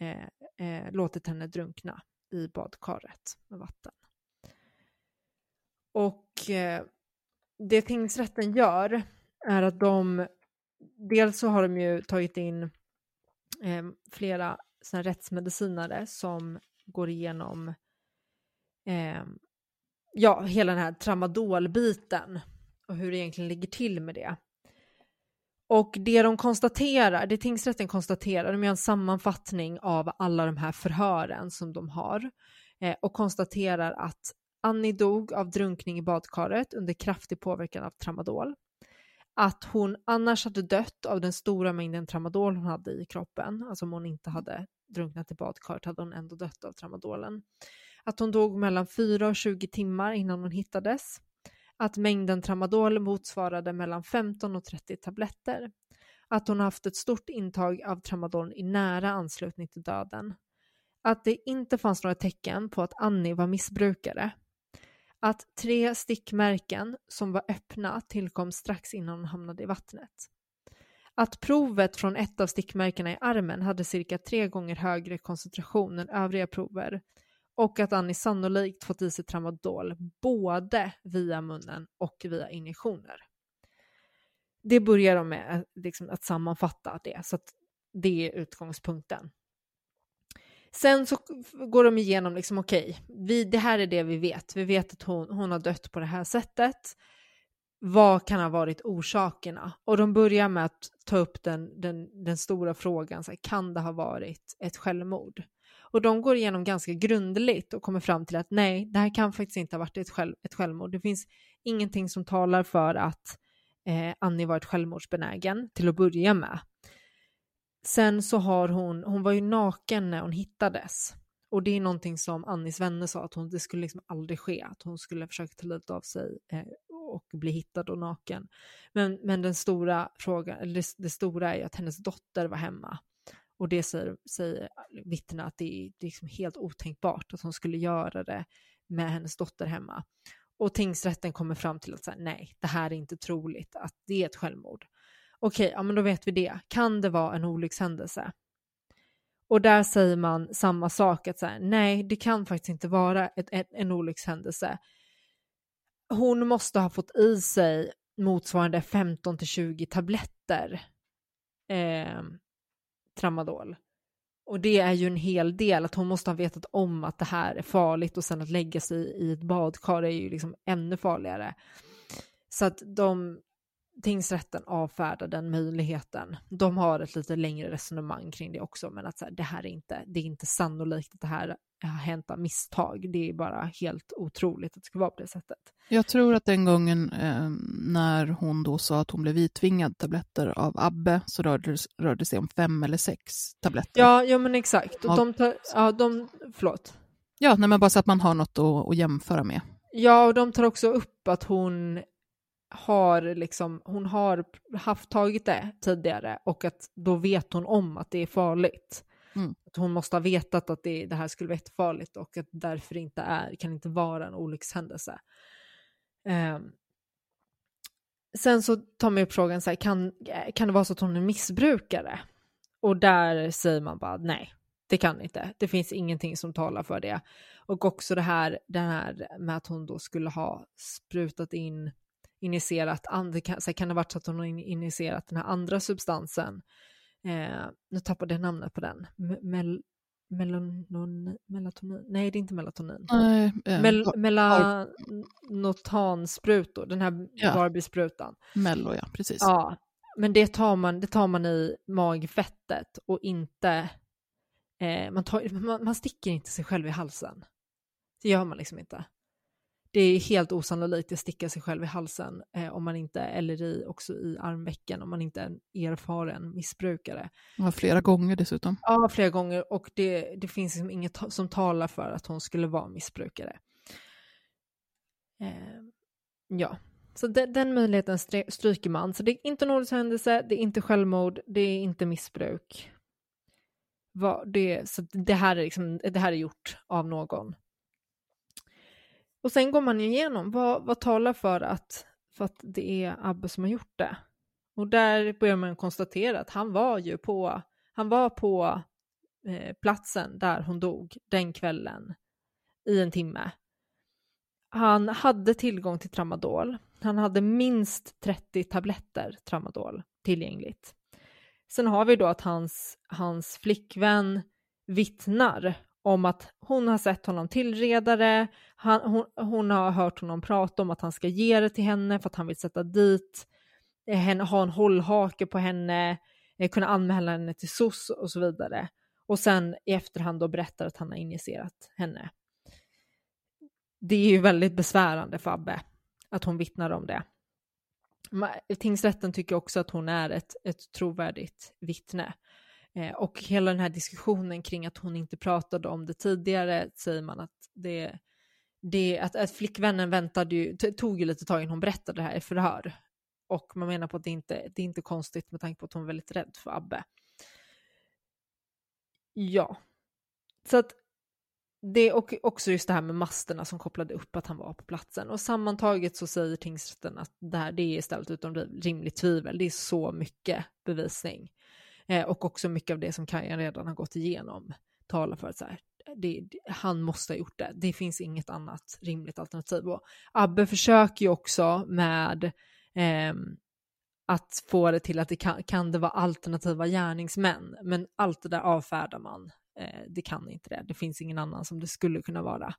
eh, eh, låtit henne drunkna i badkaret med vatten. Och eh, det tingsrätten gör är att de dels så har de ju tagit in eh, flera såna rättsmedicinare som går igenom eh, ja, hela den här tramadolbiten och hur det egentligen ligger till med det. Och det de konstaterar, det tingsrätten konstaterar, de gör en sammanfattning av alla de här förhören som de har eh, och konstaterar att Annie dog av drunkning i badkaret under kraftig påverkan av tramadol. Att hon annars hade dött av den stora mängden tramadol hon hade i kroppen, alltså om hon inte hade drunknat i badkaret hade hon ändå dött av tramadolen. Att hon dog mellan 4 och 20 timmar innan hon hittades. Att mängden tramadol motsvarade mellan 15 och 30 tabletter, att hon haft ett stort intag av tramadol i nära anslutning till döden, att det inte fanns några tecken på att Annie var missbrukare, att tre stickmärken som var öppna tillkom strax innan hon hamnade i vattnet, att provet från ett av stickmärkena i armen hade cirka tre gånger högre koncentration än övriga prover och att Annie sannolikt fått i sig tramadol både via munnen och via injektioner. Det börjar de med eh, liksom, att sammanfatta det, så att det är utgångspunkten. Sen så går de igenom, liksom, okej, okay, det här är det vi vet. Vi vet att hon, hon har dött på det här sättet. Vad kan ha varit orsakerna? Och de börjar med att ta upp den, den, den stora frågan, så här, kan det ha varit ett självmord? Och de går igenom ganska grundligt och kommer fram till att nej, det här kan faktiskt inte ha varit ett, själv, ett självmord. Det finns ingenting som talar för att eh, Annie varit självmordsbenägen till att börja med. Sen så har hon, hon var ju naken när hon hittades. Och det är någonting som Annis vänner sa att hon, det skulle liksom aldrig ske, att hon skulle försöka ta livet av sig eh, och bli hittad och naken. Men, men den stora frågan, det, det stora är ju att hennes dotter var hemma och det säger, säger vittnena att det är, det är liksom helt otänkbart att hon skulle göra det med hennes dotter hemma. Och tingsrätten kommer fram till att säga, nej, det här är inte troligt att det är ett självmord. Okej, ja men då vet vi det. Kan det vara en olyckshändelse? Och där säger man samma sak, att säga, nej, det kan faktiskt inte vara ett, ett, en olyckshändelse. Hon måste ha fått i sig motsvarande 15 till 20 tabletter eh, tramadol. Och det är ju en hel del, att hon måste ha vetat om att det här är farligt och sen att lägga sig i ett badkar är ju liksom ännu farligare. Så att de, tingsrätten avfärdar den möjligheten. De har ett lite längre resonemang kring det också, men att så här, det här är inte, det är inte sannolikt att det här har hänt av misstag. Det är bara helt otroligt att det ska vara på det sättet. Jag tror att den gången eh, när hon då sa att hon blev vidtvingad tabletter av Abbe så rörde, rörde det sig om fem eller sex tabletter. Ja, ja men exakt. Och de tar, ja, de, förlåt. Ja, nej, men bara så att man har något att, att jämföra med. Ja, och de tar också upp att hon har liksom, hon har haft tagit det tidigare och att då vet hon om att det är farligt. Mm. Att hon måste ha vetat att det, det här skulle vara jättefarligt och att därför inte är, kan inte vara en olyckshändelse. Um, sen så tar man upp frågan, så här, kan, kan det vara så att hon är missbrukare? Och där säger man bara nej, det kan inte. Det finns ingenting som talar för det. Och också det här, det här med att hon då skulle ha sprutat in injicerat, and, kan, så kan det ha varit så att hon har injicerat den här andra substansen. Eh, nu tappade jag namnet på den. Mel, melanon, melatonin? Nej, det är inte melatonin. Nej, eh, Mel, melanotansprutor, den här ja. Barbie-sprutan. Mello, ja, precis. Ja, men det tar man, det tar man i magfettet och inte... Eh, man, tar, man, man sticker inte sig själv i halsen. Det gör man liksom inte det är helt osannolikt att sticka sig själv i halsen eh, om man inte, eller i, också i armvecken om man inte är en erfaren missbrukare. Ja, flera gånger dessutom. Ja, flera gånger och det, det finns liksom inget som talar för att hon skulle vara missbrukare. Eh, ja, så de, den möjligheten stryker man. Så det är inte en olyckshändelse, det är inte självmord, det är inte missbruk. det, så det, här är liksom, det här är gjort av någon och sen går man igenom, vad, vad talar för att, för att det är Abbe som har gjort det? Och där börjar man konstatera att han var ju på, han var på eh, platsen där hon dog den kvällen i en timme. Han hade tillgång till tramadol. Han hade minst 30 tabletter tramadol tillgängligt. Sen har vi då att hans, hans flickvän vittnar om att hon har sett honom tillredare, han, hon, hon har hört honom prata om att han ska ge det till henne för att han vill sätta dit eh, henne, ha en hållhake på henne, eh, kunna anmäla henne till SOS och så vidare. Och sen i efterhand då berättar att han har injicerat henne. Det är ju väldigt besvärande för Abbe att hon vittnar om det. Tingsrätten tycker också att hon är ett, ett trovärdigt vittne. Eh, och hela den här diskussionen kring att hon inte pratade om det tidigare säger man att det, det att, att flickvännen väntade ju, tog ju lite tag innan hon berättade det här i förhör. Och man menar på att det inte det är inte konstigt med tanke på att hon är väldigt rädd för Abbe. Ja, så att det och också just det här med masterna som kopplade upp att han var på platsen. Och sammantaget så säger tingsrätten att det här det är ställt utom rimligt tvivel. Det är så mycket bevisning. Eh, och också mycket av det som Kajan redan har gått igenom talar för att så här, det, det, han måste ha gjort det. Det finns inget annat rimligt alternativ. Och Abbe försöker ju också med eh, att få det till att det kan, kan det vara alternativa gärningsmän, men allt det där avfärdar man. Eh, det kan inte det. Det finns ingen annan som det skulle kunna vara.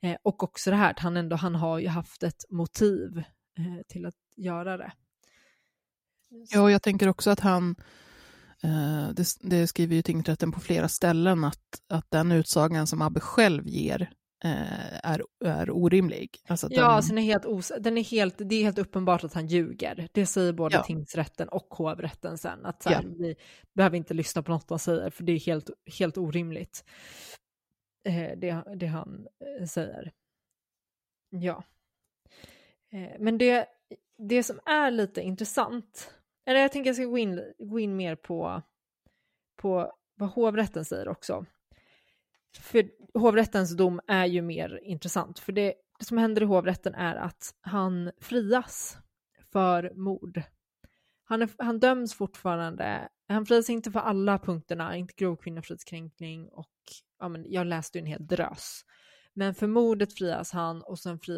Eh, och också det här att han ändå, han har ju haft ett motiv eh, till att göra det. Ja, jag tänker också att han Eh, det, det, skriver ju tingsrätten på flera ställen att, att den utsagan som Abbe själv ger eh, är, är orimlig. Alltså ja, den... Alltså den är helt os den är helt, det är helt uppenbart att han ljuger. Det säger både ja. tingsrätten och hovrätten sen. Att så här, ja. vi behöver inte lyssna på något han säger, för det är helt, helt orimligt. Eh, det, det han eh, säger. Ja. Eh, men det, det som är lite intressant eller jag tänker jag ska gå in, gå in mer på, på vad hovrätten säger också. För hovrättens dom är ju mer intressant, för det, det som händer i hovrätten är att han frias för mord. Han, är, han döms fortfarande, han frias inte för alla punkterna, inte grov kvinnofridskränkning och ja, men jag läste ju en hel drös. Men för mordet frias han och sen frias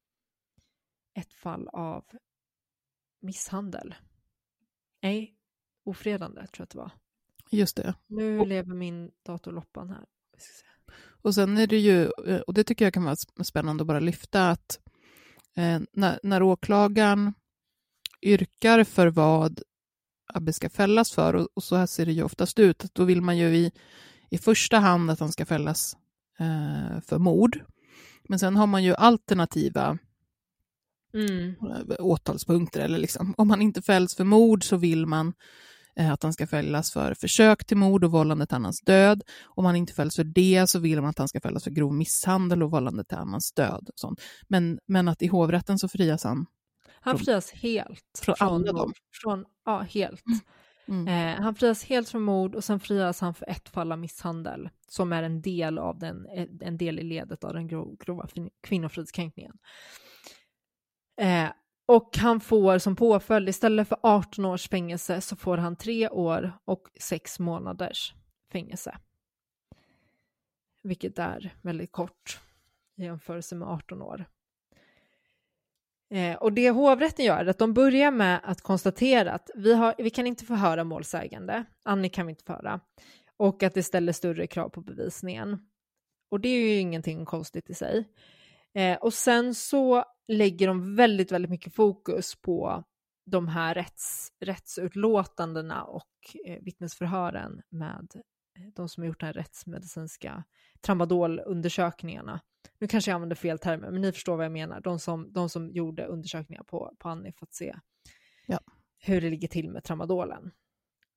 ett fall av misshandel. Nej, ofredande tror jag att det var. Just det. Nu och, lever min dator loppan här. Och sen är det ju, eh, och det tycker jag kan vara spännande att bara lyfta, att eh, när, när åklagaren yrkar för vad Abbe ska fällas för, och, och, så här ser det ju oftast ut, att då vill man ju i, i första hand att han ska fällas eh, för mord. Men sen har man ju alternativa mm. åtalspunkter. Eller liksom, om han inte fälls för mord så vill man eh, att han ska fällas för försök till mord och vållande till annans död. Om han inte fälls för det så vill man att han ska fällas för grov misshandel och vållande till annans död. Och sånt. Men, men att i hovrätten så frias han. Han frias helt. Från, från alla dem? Från, ja, helt. Mm. Mm. Eh, han frias helt från mord och sen frias han för ett fall av misshandel som är en del av den, en del i ledet av den grova kvinnofridskränkningen. Eh, och han får som påföljd, istället för 18 års fängelse, så får han tre år och sex månaders fängelse. Vilket är väldigt kort i jämförelse med 18 år. Eh, och det hovrätten gör är att de börjar med att konstatera att vi, har, vi kan inte förhöra målsägande, Annie kan vi inte förhöra, och att det ställer större krav på bevisningen. Och det är ju ingenting konstigt i sig. Eh, och sen så lägger de väldigt, väldigt mycket fokus på de här rätts, rättsutlåtandena och eh, vittnesförhören med eh, de som har gjort de här rättsmedicinska tramadolundersökningarna. Nu kanske jag använder fel termer, men ni förstår vad jag menar. De som, de som gjorde undersökningar på, på Annie för att se Ja. hur det ligger till med tramadolen.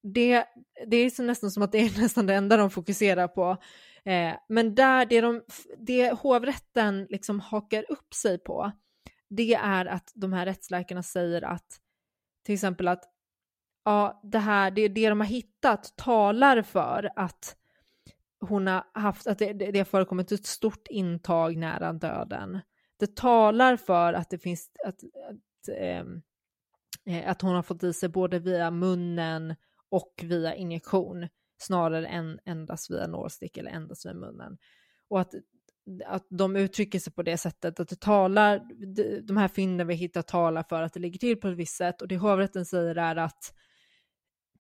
Det, det är så nästan som att det är nästan det enda de fokuserar på. Eh, men där det, de, det hovrätten liksom hakar upp sig på, det är att de här rättsläkarna säger att till exempel att ja, det här, det, det de har hittat talar för att hon har haft, att det, det har förekommit ett stort intag nära döden. Det talar för att det finns, att, att, ehm, eh, att hon har fått i sig både via munnen och via injektion snarare än endast via nålstick eller endast via munnen. Och att, att de uttrycker sig på det sättet att det talar, de- här fynden vi hittar talar för att det ligger till på ett visst sätt och det hovrätten säger är att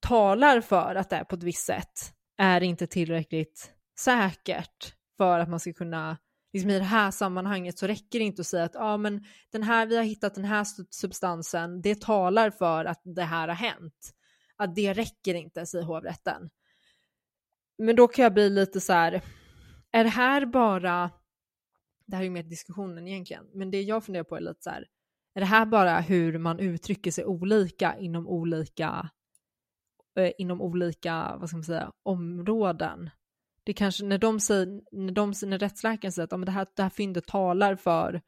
talar för att det är på ett visst sätt är inte tillräckligt säkert för att man ska kunna, liksom i det här sammanhanget så räcker det inte att säga att ja men den här, vi har hittat den här substansen, det talar för att det här har hänt. Att det räcker inte, säger hovrätten. Men då kan jag bli lite så här, är det här bara, det här är ju mer diskussionen egentligen, men det jag funderar på är lite så här, är det här bara hur man uttrycker sig olika inom olika, eh, inom olika, vad ska man säga, områden? Det kanske, när de säger, när, de, när rättsläkaren säger att ja, men det, här, det här fyndet talar för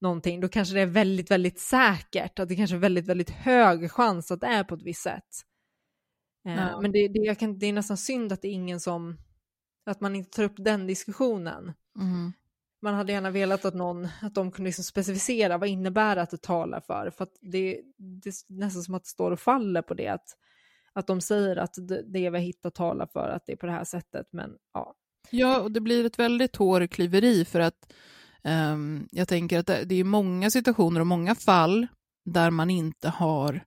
någonting, då kanske det är väldigt, väldigt säkert, att det kanske är väldigt, väldigt hög chans att det är på ett visst sätt. Eh, Ja. Men det, det, kan, det är nästan synd att det är ingen som, att man inte tar upp den diskussionen. Mm. Man hade gärna velat att någon, att de kunde liksom specificera vad innebär att det talar för, för att det, det är nästan som att det står och faller på det, att, att de säger att det, vi hittar talar för att det är på det här sättet, men ja. Ja, och det blir ett väldigt hårklyveri för att ehm, jag tänker att det, det är många situationer och många fall där man inte har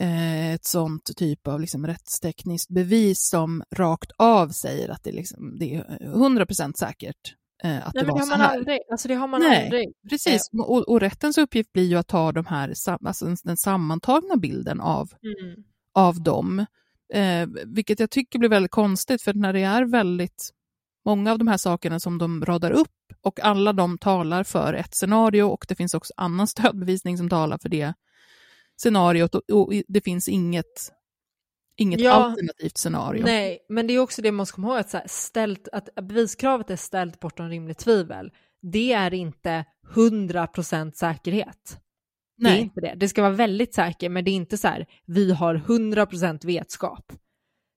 ett sånt typ av liksom rättstekniskt bevis som rakt av säger att det, liksom, det är 100% säkert eh, att Nej, det var det så här. aldrig, alltså det har man Nej. aldrig. Precis, och, och rättens uppgift blir ju att ta de här, alltså den sammantagna bilden av Mm. av dem. Eh, vilket jag tycker blir väldigt konstigt, för när det är väldigt många av de här sakerna som de radar upp och alla de talar för ett scenario och det finns också annan stödbevisning som talar för det scenariot och, och det finns inget, inget Ja. alternativt scenario. Nej, men det är också det man ska komma ihåg, att, så här, ställt, att beviskravet är ställt bortom rimligt tvivel. Det är inte 100% säkerhet. Det är Nej. inte det. Det ska vara väldigt säkert, men det är inte så här, vi har 100% vetskap.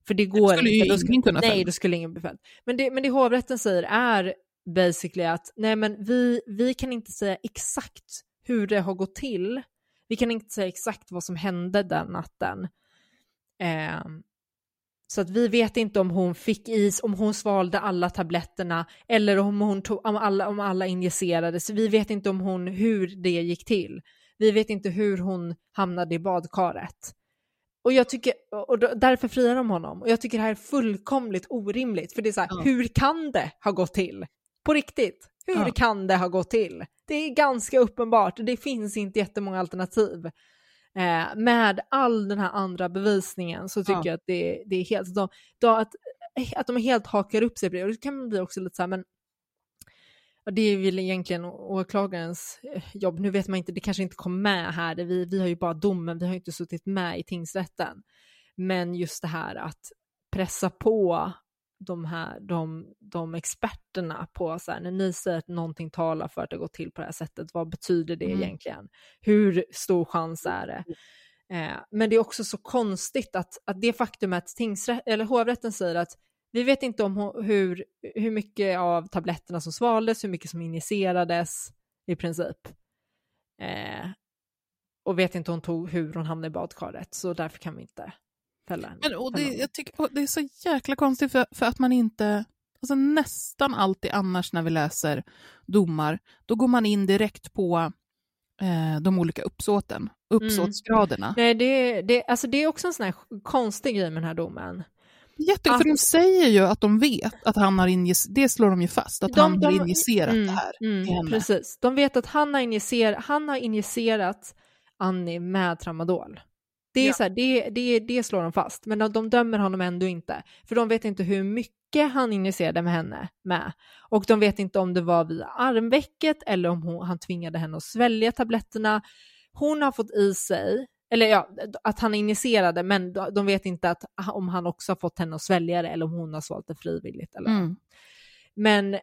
För det går skulle ju inte. Då skulle, ingen kunna nej, då skulle ingen bli fälld. Men det, men det hovrätten säger är basically att nej, men vi, vi kan inte säga exakt hur det har gått till. Vi kan inte säga exakt vad som hände den natten. Ehm, så att vi vet inte om hon fick is, om hon svalde alla tabletterna eller om, hon tog, om, alla, om alla injicerades. Vi vet inte om hon, hur det gick till. Vi vet inte hur hon hamnade i badkaret. Och jag tycker, och därför friar de honom. Och jag tycker det här är fullkomligt orimligt. För det är så här, Ja. hur kan det ha gått till? På riktigt, hur Ja. kan det ha gått till? Det är ganska uppenbart, det finns inte jättemånga alternativ. Eh, med all den här andra bevisningen så tycker Ja. jag att det, det är helt, de, de, att, att de helt hakar upp sig på det. Och det kan bli också lite så här, men det är väl egentligen åklagarens eh, jobb. Nu vet man inte, det kanske inte kom med här, vi, vi har ju bara domen, vi har ju inte suttit med i tingsrätten. Men just det här att pressa på de här, de, de experterna på så här, när ni säger att någonting talar för att det går till på det här sättet, vad betyder det Mm. egentligen? Hur stor chans är det? Eh, men det är också så konstigt att, att det faktum att tingsrätt, eller hovrätten säger att vi vet inte om hur, hur mycket av tabletterna som svaldes, hur mycket som injicerades i princip. Eh, och vet inte hon tog, hur hon hamnade i badkaret, så därför kan vi inte fälla. Men, och det, jag tycker, det är så jäkla konstigt för, för att man inte, alltså nästan alltid annars när vi läser domar, då går man in direkt på eh, de olika uppsåten, uppsåtsgraderna. Nej, det, det, alltså det är också en sån här konstig grej med den här domen. Jätte, för Att- de säger ju att de vet att han har injicerat, det slår de ju fast, att han har injicerat mm, det här mm. Precis, de vet att han har, injicer, han har injicerat Annie med tramadol. Det, är Ja. så här, det, det, det slår de fast, men de, de dömer honom ändå inte. För de vet inte hur mycket han injicerade med henne med. Och de vet inte om det var via armvecket eller om hon, han tvingade henne att svälja tabletterna. Hon har fått i sig, eller ja, att han injicerade, men de vet inte att, om han också har fått henne att svälja det eller om hon har svalt det frivilligt. Eller. Mm. Men,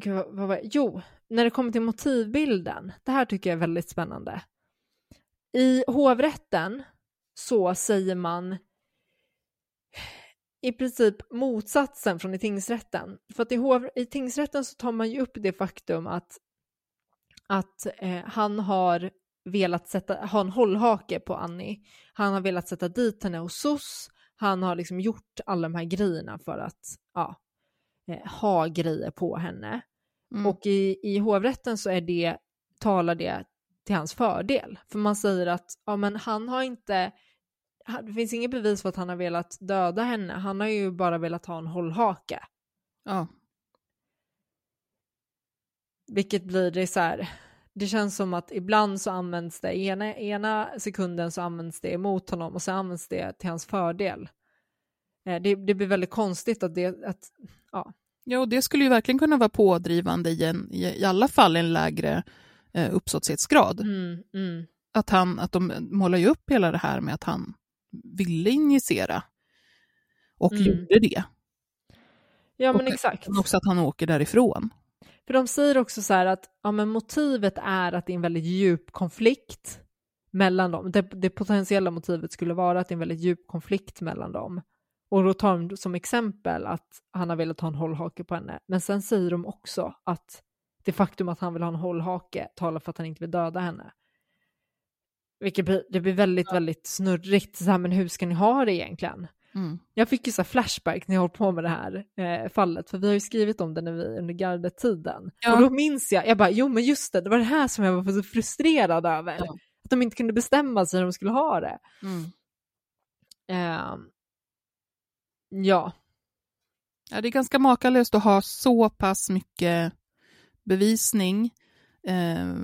gud, vad, vad? Jo, när det kommer till motivbilden, det här tycker jag är väldigt spännande. I hovrätten så säger man i princip motsatsen från i tingsrätten. För att i, hov, i tingsrätten så tar man ju upp det faktum att, att eh, han har velat sätta, ha en hållhake på Annie. Han har velat sätta dit henne hos SOS. Han har liksom gjort alla de här grejerna för att ja, eh, ha grejer på henne. Mm. Och i, i hovrätten så är det, talar det till hans fördel. För man säger att ja, men han har inte, det finns inget bevis för att han har velat döda henne. Han har ju bara velat ha en hållhake. Ja. Vilket blir det så här, det känns som att ibland så används det, ena, ena sekunden så används det emot honom och sen används det till hans fördel. Eh, Det, det blir väldigt konstigt att det, att, ja, Ja, och det skulle ju verkligen kunna vara pådrivande i, en, i alla fall en lägre eh, uppsåtsghetsgrad. mm, mm, Att, han, att de målar ju upp hela det här med att han ville injicera och Mm. gjorde det. ja men Och- exakt. Men också att han åker därifrån. För de säger också så här att ja, men motivet är att det är en väldigt djup konflikt mellan dem. Det, det potentiella motivet skulle vara att det är en väldigt djup konflikt mellan dem. Och då tar de som exempel att han har velat ha en hållhake på henne. Men sen säger de också att det faktum att han vill ha en hållhake talar för att han inte vill döda henne. Vilket blir, det blir väldigt, väldigt snurrigt. Så här, men hur ska ni ha det egentligen? Mm. Jag fick ju så flashback när jag höll på med det här eh, fallet, för vi har ju skrivit om det när vi, under gardetiden. Ja. Och då minns jag, jag bara, jo men just det, det var det här som jag var så frustrerad över. Ja. Att de inte kunde bestämma sig hur de skulle ha det. Mm. Ehm, ja, Ja, det är ganska makalöst att ha så pass mycket bevisning, eh,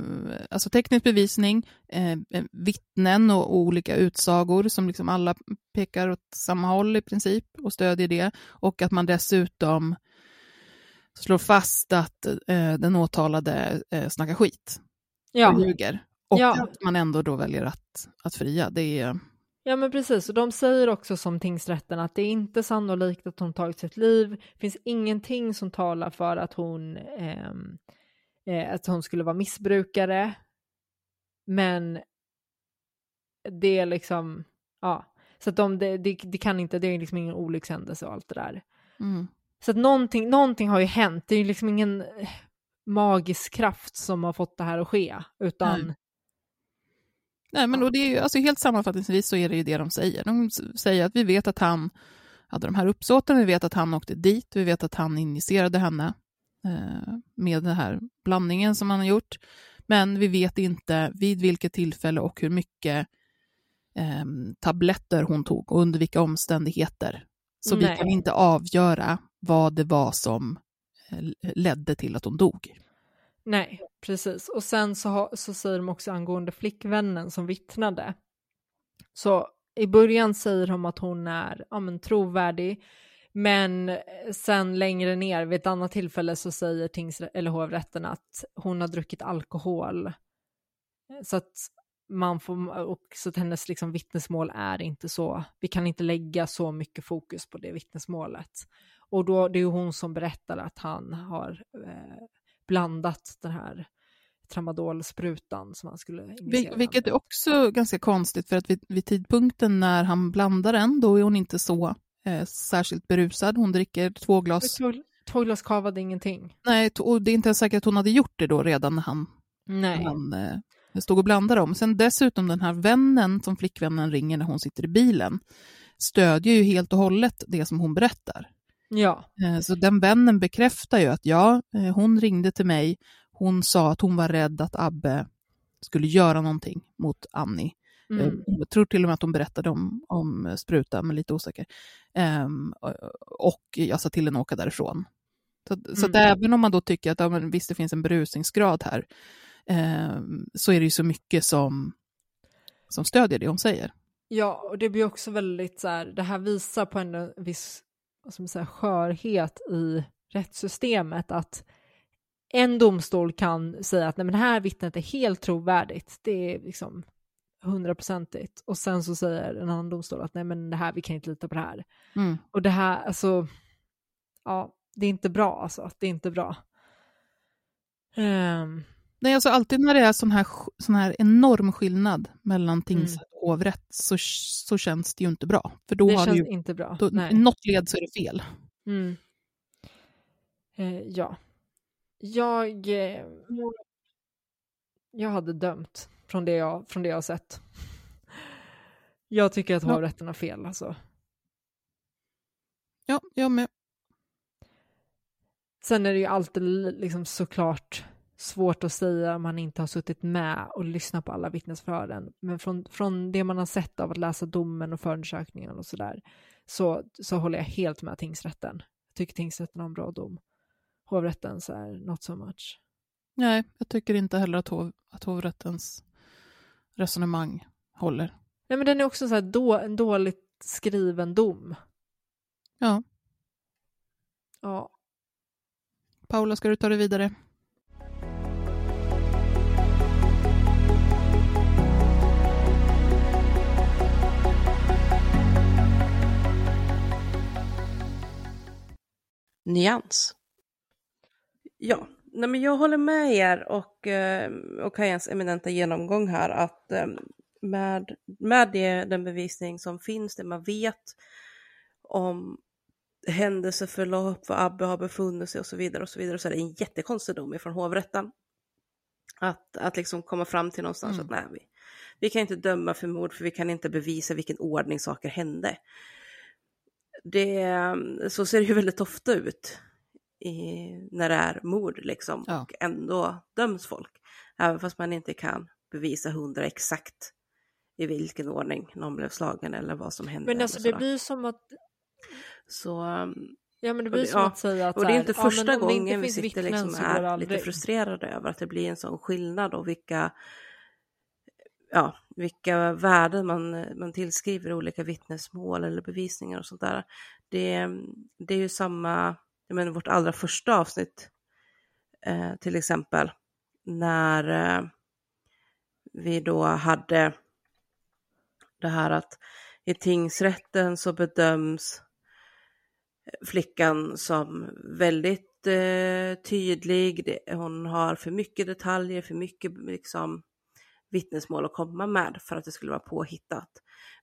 alltså teknisk bevisning, eh, vittnen och, och olika utsagor som liksom alla pekar åt samma håll i princip och stödjer det. Och att man dessutom slår fast att eh, den åtalade eh, snackar skit och ja. ljuger. Och Ja. att man ändå då väljer att, att fria. Det är, ja men precis. Och de säger också som tingsrätten att det är inte sannolikt att hon tagit sitt liv. Det finns ingenting som talar för att hon, ehm, eh, att hon skulle vara missbrukare. Men det är liksom, ja. Så att de, det, det, det kan inte, det är liksom ingen olyckshändelse och allt det där. mm. Så att någonting, någonting har ju hänt. Det är ju liksom ingen magisk kraft som har fått det här att ske, utan Nej. Nej, men och det är ju, alltså helt sammanfattningsvis så är det ju det de säger. De säger att vi vet att han hade de här uppsåten, vi vet att han åkte dit, vi vet att han injicerade henne eh, med den här blandningen som han har gjort. Men vi vet inte vid vilket tillfälle och hur mycket eh, tabletter hon tog och under vilka omständigheter. Så vi Nej. kan inte avgöra vad det var som eh, ledde till att hon dog. Nej, precis. Och sen så, ha, så säger de också angående flickvännen som vittnade. Så i början säger de att hon är ja, men, trovärdig, men eh, sen längre ner vid ett annat tillfälle så säger eller hovrätten att hon har druckit alkohol. Så att man får, och så att hennes liksom vittnesmål är inte så, vi kan inte lägga så mycket fokus på det vittnesmålet. Och då, det är ju hon som berättar att han har eh, blandat den här tramadolsprutan som han skulle Vil- injicera. Vilket är också ganska konstigt för att vid, vid tidpunkten när han blandar den, då är hon inte så eh, särskilt berusad. Hon dricker två glas. Två, två glas kavade ingenting. Nej, och det är inte ens säkert att hon hade gjort det då redan när han, när han eh, stod och blandade dem. Sen dessutom den här vännen som flickvännen ringer när hon sitter i bilen stödjer ju helt och hållet det som hon berättar. Ja, Eh, Så den vännen bekräftar ju att ja, eh, hon ringde till mig, hon sa att hon var rädd att Abbe skulle göra någonting mot Annie. mm. Eh, Jag tror till och med att hon berättade om, om sprutan, men lite osäker. Ehm, och jag sa till henne att åka därifrån. Så, så Mm. även om man då tycker att ja, men visst det finns en berusningsgrad här, ehm, så är det ju så mycket som som stödjer det hon säger. Ja, och det blir också väldigt så här, det här visar på en viss man säga, skörhet i rättssystemet att en domstol kan säga att nej, men det här vittnet är helt trovärdigt, det är liksom hundraprocentigt och sen så säger en annan domstol att nej men det här, vi kan inte lita på det här. Mm. Och det här, alltså, ja, det är inte bra alltså, det är inte bra. Um, Nej, alltså alltid när det är sån här, sån här enorm skillnad mellan tingsrätt Mm. och hovrätt så, så känns det ju inte bra. För då det har känns ju, inte bra. då, nej. något led så är det fel. Mm. Eh, ja. Jag, eh, jag hade dömt från det jag, från det jag har sett. Jag tycker att Ja. hovrätten har fel alltså. Ja, jag med. Sen är det ju alltid li- liksom såklart svårt att säga om man inte har suttit med och lyssnat på alla vittnesförhören. Men från, från det man har sett av att läsa domen och förundersökningen och sådär så, så håller jag helt med tingsrätten. Jag tycker tingsrätten har en bra dom. Hovrätten så är not so much. Nej, jag tycker inte heller att, hov, att hovrättens resonemang håller. Nej men den är också så här då, en dåligt skriven dom. Ja, Ja. Paula, ska du ta det vidare? Nyans. Ja, nej men jag håller med er och, eh, och Kajans eminenta genomgång här att eh, med, med det, den bevisning som finns, det man vet om händelseförlopp, var Abbe har befunnit sig och så vidare och så vidare, så är det en jättekonstig dom från hovrätten. Att, att liksom komma fram till någonstans Mm. att nej, vi, vi kan inte döma för mord för vi kan inte bevisa vilken ordning saker hände. Det, så ser det ju väldigt ofta ut i, när det är mord liksom Ja. och ändå döms folk. Även fast man inte kan bevisa hundra exakt i vilken ordning någon blev slagen eller vad som hände. Men alltså det blir som att, Så, ja men det blir det- som ja, att säga att och det är här, inte ja, men första inte gången vi sitter vittnen liksom så går är det lite aldrig. frustrerade över att det blir en sån skillnad och vilka, ja, vilka värden man, man tillskriver olika vittnesmål eller bevisningar och sånt där. Det, det är ju samma, jag menar vårt allra första avsnitt eh, till exempel, när eh, vi då hade det här att i tingsrätten så bedöms flickan som väldigt eh, tydlig. Det, hon har för mycket detaljer, för mycket liksom, vittnesmål att komma med för att det skulle vara påhittat.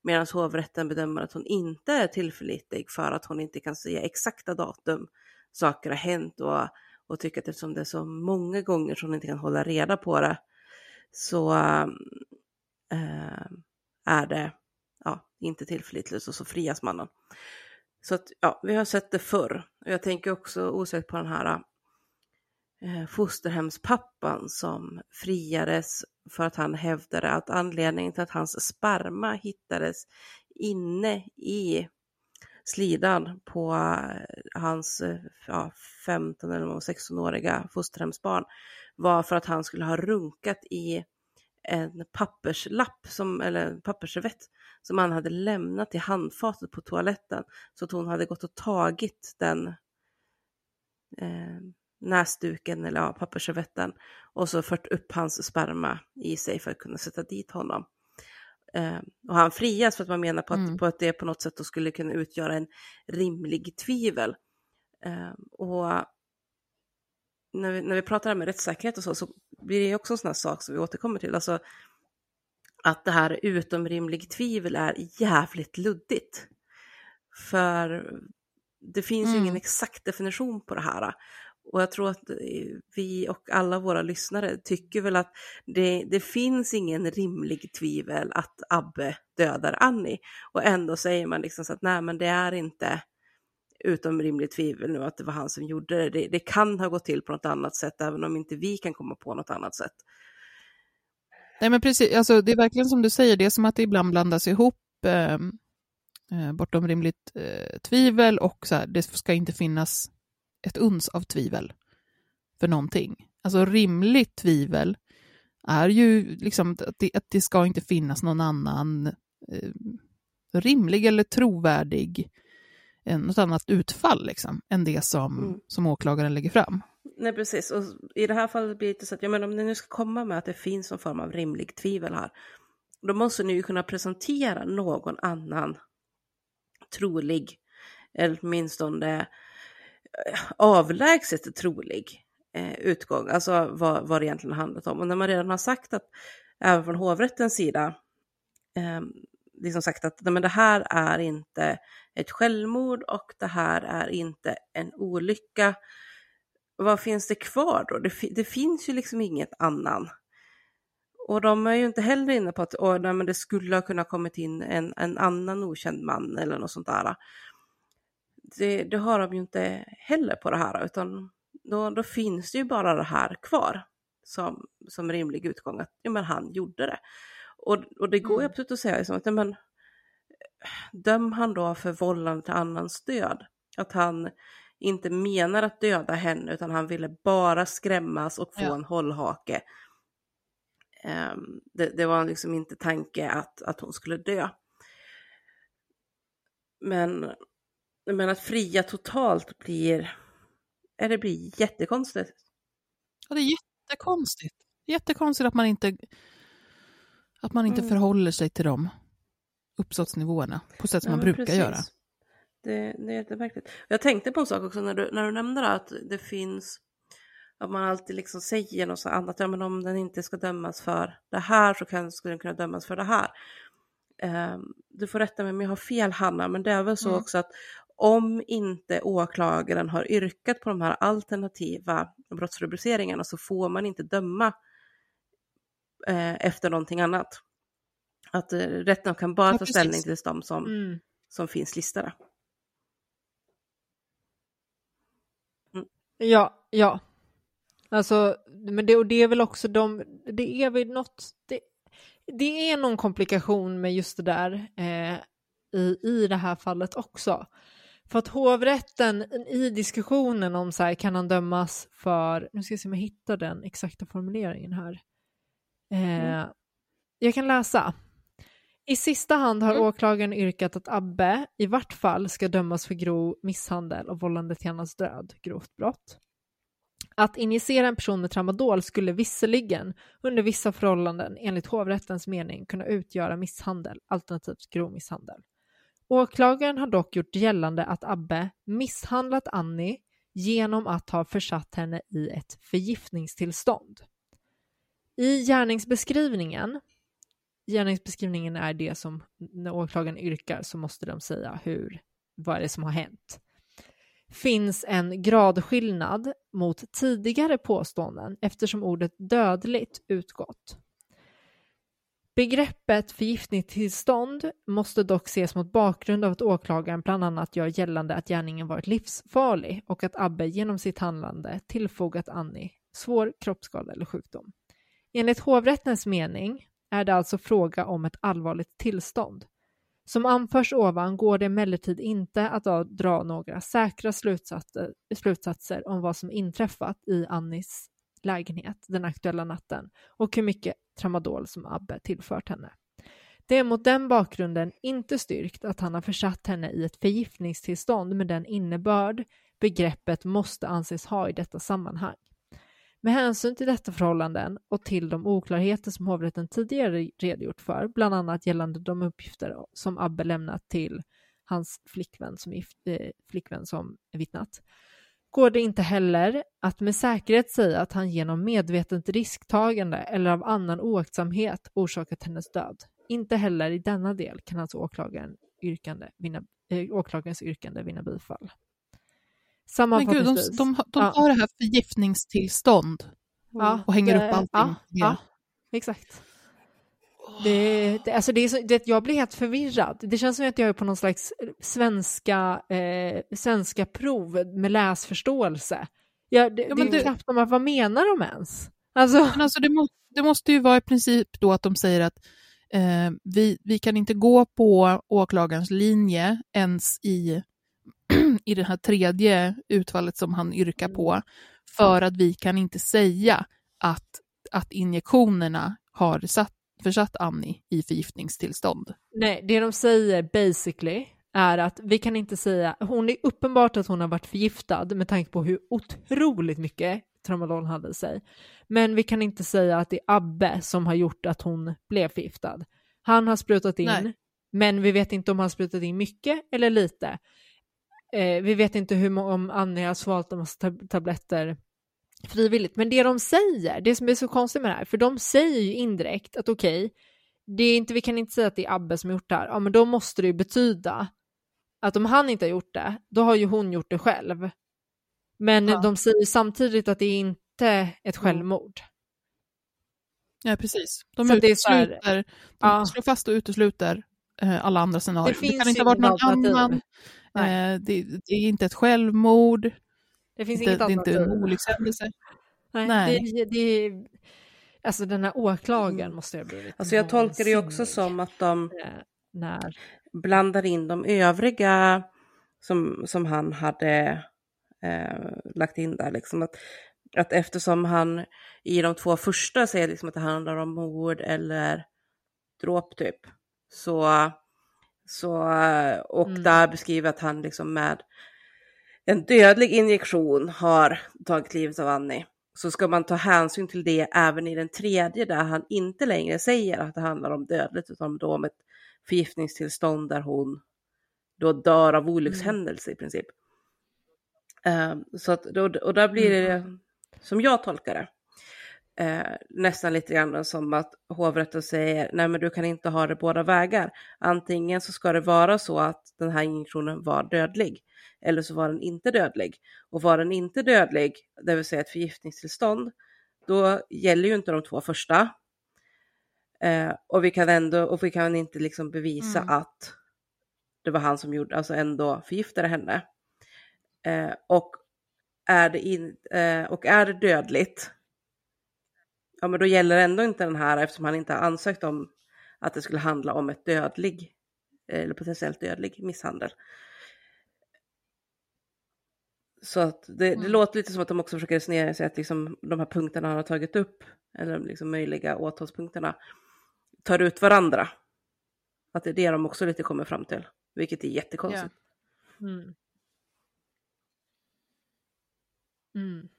Medan hovrätten bedömer att hon inte är tillförlitlig för att hon inte kan säga exakta datum saker har hänt och, och tycker att eftersom det är så många gånger som hon inte kan hålla reda på det så äh, är det ja, inte tillförlitligt och så frias mannen. Så att, ja, vi har sett det förr. Och jag tänker också osökt på den här Eh, fosterhemspappan som friades för att han hävdade att anledningen till att hans sperma hittades inne i slidan på eh, hans eh, ja, 15 eller 16-åriga fosterhemsbarn var för att han skulle ha runkat i en papperslapp, som, eller en pappersservett som han hade lämnat i handfatet på toaletten. Så att hon hade gått och tagit den eh, näsduken eller ja, pappersservetten och så fört upp hans sperma i sig för att kunna sätta dit honom. Eh, och han frias för att man menar på att, Mm. på att det på något sätt då skulle kunna utgöra en rimlig tvivel. Eh, och när vi, när vi pratar med rättssäkerhet och så, så blir det ju också en sån här sak som vi återkommer till. Alltså att det här utom rimlig tvivel är jävligt luddigt. För det finns ju Mm. ingen exakt definition på det här. Och jag tror att eh, vi och alla våra lyssnare tycker väl att det, det finns ingen rimlig tvivel att Abbe dödar Annie. Och ändå säger man liksom så att nej men det är inte utom rimligt tvivel nu att det var han som gjorde det. det. Det kan ha gått till på något annat sätt även om inte vi kan komma på något annat sätt. Nej, men precis. Alltså, det är verkligen som du säger, det är som att det ibland blandas ihop ehm, eh, bortom rimligt eh, tvivel och så här, det ska inte finnas ett uns av tvivel för någonting. Alltså rimligt tvivel är ju liksom att det, att det ska inte finnas någon annan eh, rimlig eller trovärdig, eh, något annat utfall liksom, än det som, Mm. som åklagaren lägger fram. Nej, precis. Och i det här fallet blir det så att, ja, men om ni nu ska komma med att det finns någon form av rimlig tvivel här, då måste ni ju kunna presentera någon annan trolig, eller åtminstone avlägset trolig eh, utgång, alltså vad, vad det egentligen handlat om. Och när man redan har sagt att, även från hovrättens sida, eh, liksom sagt att nej, men det här är inte ett självmord och det här är inte en olycka, vad finns det kvar då? Det, det finns ju liksom inget annan. Och de är ju inte heller inne på att oh, nej, men det skulle ha kunnat kommit in en, en annan okänd man eller något sånt där. Det, det har de ju inte heller på det här, utan då, då finns det ju bara det här kvar som, som rimlig utgång, att ja, men han gjorde det. Och, och det går ju Mm. absolut att säga liksom, att ja, men, döm han då för vållande till annans död. Att han inte menar att döda henne utan han ville bara skrämmas och få Ja. en hållhake. Ehm, det, det var liksom inte tanke att, att hon skulle dö. Men, men att fria totalt blir, ja, det blir jättekonstigt. Ja, det är jättekonstigt. Jättekonstigt att man inte, att man inte Mm. förhåller sig till de uppsåtsnivåerna på sätt som Ja, man brukar precis. göra. Det, det är jättemärkligt. Jag tänkte på en sak också när du, när du nämnde det, att det finns, att man alltid liksom säger något annat, ja men om den inte ska dömas för det här så kan, skulle den kunna dömas för det här. Ehm, du får rätta mig om jag har fel Hanna, men det är väl så Mm. också att om inte åklagaren har yrkat på de här alternativa brottsrubriceringarna så får man inte döma eh, efter någonting annat. Att eh, rätten kan bara Ja, ta ställning till de som, Mm. som finns listade. Ja, ja. Alltså, men det, och det är väl också de, det är väl något, det, det är någon komplikation med just det där eh, i, i det här fallet också. För att hovrätten i diskussionen om så här, kan han dömas för, nu ska jag se om jag hittar den exakta formuleringen här. Eh, Jag kan läsa. I sista hand har åklagaren yrkat att Abbe i vart fall ska dömas för grov misshandel och vållande till annans död, grovt brott. Att injicera en person med tramadol skulle visserligen under vissa förhållanden enligt hovrättens mening kunna utgöra misshandel, alternativt grov misshandel. Åklagaren har dock gjort gällande att Abbe misshandlat Annie genom att ha försatt henne i ett förgiftningstillstånd. I gärningsbeskrivningen, gärningsbeskrivningen är det som när åklagaren yrkar så måste de säga hur, vad är det som har hänt, finns en gradskillnad mot tidigare påståenden eftersom ordet dödligt utgått. Begreppet förgiftningstillstånd måste dock ses mot bakgrund av att åklagaren bland annat gör gällande att gärningen varit livsfarlig och att Abbe genom sitt handlande tillfogat Annie svår kroppsskada eller sjukdom. Enligt hovrättens mening är det alltså fråga om ett allvarligt tillstånd. Som anförs ovan går det emellertid inte att dra några säkra slutsatser, slutsatser om vad som inträffat i Annis lägenhet den aktuella natten och hur mycket tramadol som Abbe tillfört henne. Det är mot den bakgrunden inte styrkt att han har försatt henne i ett förgiftningstillstånd med den innebörd begreppet måste anses ha i detta sammanhang. Med hänsyn till detta förhållanden och till de oklarheter som hovrätten tidigare redogjort för, bland annat gällande de uppgifter som Abbe lämnat till hans flickvän som, gift, eh, flickvän som vittnat, går det inte heller att med säkerhet säga att han genom medvetet risktagande eller av annan oaktsamhet orsakat hennes död. Inte heller i denna del kan alltså åklagaren yrkande vinna, eh, åklagarens yrkande vinna bifall. Men gud, de, de, de Ja. har det här förgiftningstillstånd Ja, och hänger det- upp allting. Ja, ja exakt. Det, det, alltså det är så, det, jag blir helt förvirrad. Det känns som att jag är på någon slags svenska, eh, svenska prov med läsförståelse. Jag, det, Ja, det är det- knappt om att, vad menar de ens? Alltså, Men alltså det, må, det måste ju vara i princip då att de säger att eh, vi, vi kan inte gå på åklagarens linje ens i, i det här tredje utfallet som han yrkar på, för att vi kan inte säga att att injektionerna har satt, försatt Annie i förgiftningstillstånd. Nej, det de säger basically är att vi kan inte säga, hon är uppenbart att hon har varit förgiftad med tanke på hur otroligt mycket tramadol hade i sig. Men vi kan inte säga att det är Abbe som har gjort att hon blev förgiftad. Han har sprutat in, Nej. men vi vet inte om han sprutat in mycket eller lite. Eh, vi vet inte hur om Annie har svalt en massa tab- tabletter frivilligt. Men det de säger, det som är så konstigt med det här, för de säger ju indirekt att okej, det är inte, vi kan inte säga att det är Abbe som har gjort det här, ja men då måste det ju betyda att om han inte har gjort det, då har ju hon gjort det själv. Men Ja. de säger samtidigt att det är inte ett självmord. Ja, precis. De Så det är så här- de Ja. slår fast och utesluter eh, alla andra scenarier. Det, finns kan inte ha varit någon alternativ. annan. Eh, det, det är inte ett självmord. Det finns det, inget det är inte en olyckshändelse. Nej, Nej. Det, det är, alltså den här åklagaren måste ha blivit Alltså jag tolkar det också som att de eh, När, blandar in de övriga som, som han hade eh, lagt in där. Liksom att, att eftersom han i de två första säger liksom att det handlar om mord eller dråp typ. Så, så eh, och Mm. där beskriver att han liksom med en dödlig injektion har tagit livet av Annie. Så ska man ta hänsyn till det även i den tredje där han inte längre säger att det handlar om dödligt utan då om ett förgiftningstillstånd där hon då dör av olyckshändelse i princip. Ehm, så att, då- och där blir det, som jag tolkar det, eh, nästan lite grann som att hovrätten säger nej men du kan inte ha det båda vägar. Antingen så ska det vara så att den här injektionen var dödlig eller så var den inte dödlig. Och var den inte dödlig, det vill säga ett förgiftningstillstånd, då gäller ju inte de två första. Eh, och vi kan ändå, och vi kan inte liksom bevisa Mm. att det var han som gjorde, alltså ändå förgiftade henne. Eh, och, är det in, eh, och är det dödligt, ja men då gäller ändå inte den här eftersom han inte har ansökt om att det skulle handla om ett dödlig, eller potentiellt dödlig misshandel. Så att det, det Mm. låter lite som att de också försöker resonera sig att liksom de här punkterna han har tagit upp, eller liksom möjliga åtalspunkterna, tar ut varandra. Att det är det de också lite kommer fram till, vilket är jättekonstigt. mm. Mm.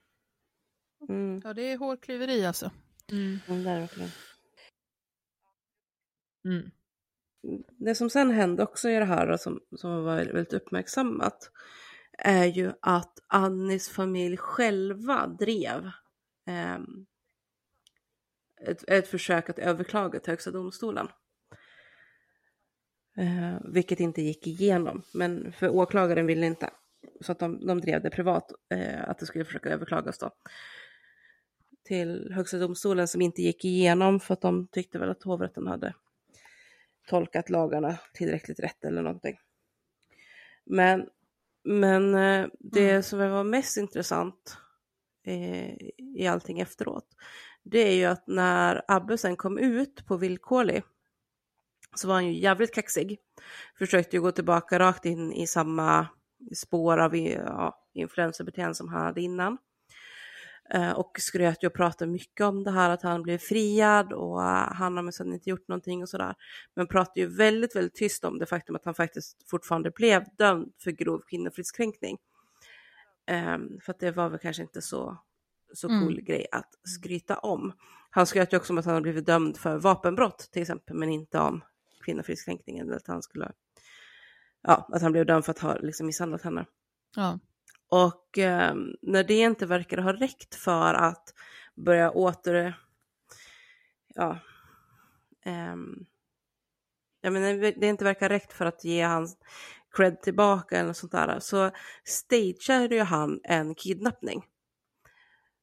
Mm. Ja, det är hårklyveri alltså. Mm. Mm, det är det verkligen. Mm. det som sen hände också i det här och som, som var väldigt uppmärksammat är ju att Annis familj själva drev eh, ett, ett försök att överklaga till Högsta domstolen. Eh, vilket inte gick igenom, men för åklagaren ville inte. Så att de, de drev det privat, eh, att det skulle försöka överklagas då. Till Högsta domstolen som inte gick igenom för att de tyckte väl att hovrätten hade tolkat lagarna tillräckligt rätt eller någonting. Men, men eh, det Mm. som var mest intressant eh, i allting efteråt, det är ju att när Abbe sen kom ut på villkorlig så var han ju jävligt kaxig. Försökte ju gå tillbaka rakt in i samma spår av ja, influencerbeteende som han hade innan. Eh, och skröt ju och pratade mycket om det här att han blev friad och eh, han har minsann inte gjort någonting och sådär. Men pratade ju väldigt, väldigt tyst om det faktum att han faktiskt fortfarande blev dömd för grov kvinnofridskränkning. Ehm, för att det var väl kanske inte så, så Mm. cool grej att skryta om. Han skröt ju också om att han hade blivit dömd för vapenbrott till exempel, men inte om kvinnofridskränkningen. Eller att han skulle, ja, att han blev dömd för att ha liksom misshandlat henne. Ja. Och eh, när det inte verkar ha räckt för att börja åter... Ja. Eh, jag menar, det inte verkar ha räckt för att ge hans cred tillbaka eller något sånt där. Så stageade ju han en kidnappning.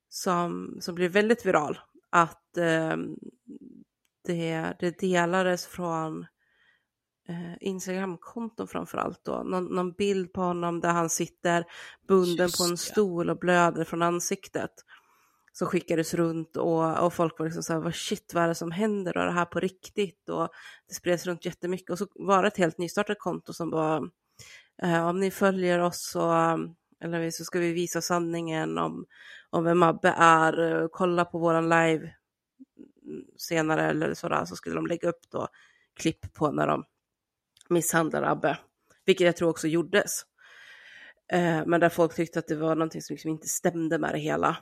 Som, som blev väldigt viral. Att eh, det, det delades från eh, Instagramkonton framförallt då. Någon, någon bild på honom där han sitter bunden Just på en stol och blöder från ansiktet. Som skickades runt och, och folk var liksom så här, vad shit vad är det som händer och det här på riktigt? Och det spreds runt jättemycket och så var det ett helt nystartat konto som var, eh, om ni följer oss så, eller så ska vi visa sanningen om, om vem Abbe är, kolla på våran live senare eller sådär så skulle de lägga upp då klipp på när de misshandlar Abbe, vilket jag tror också gjordes. Eh, men där folk tyckte att det var någonting som liksom inte stämde med det hela.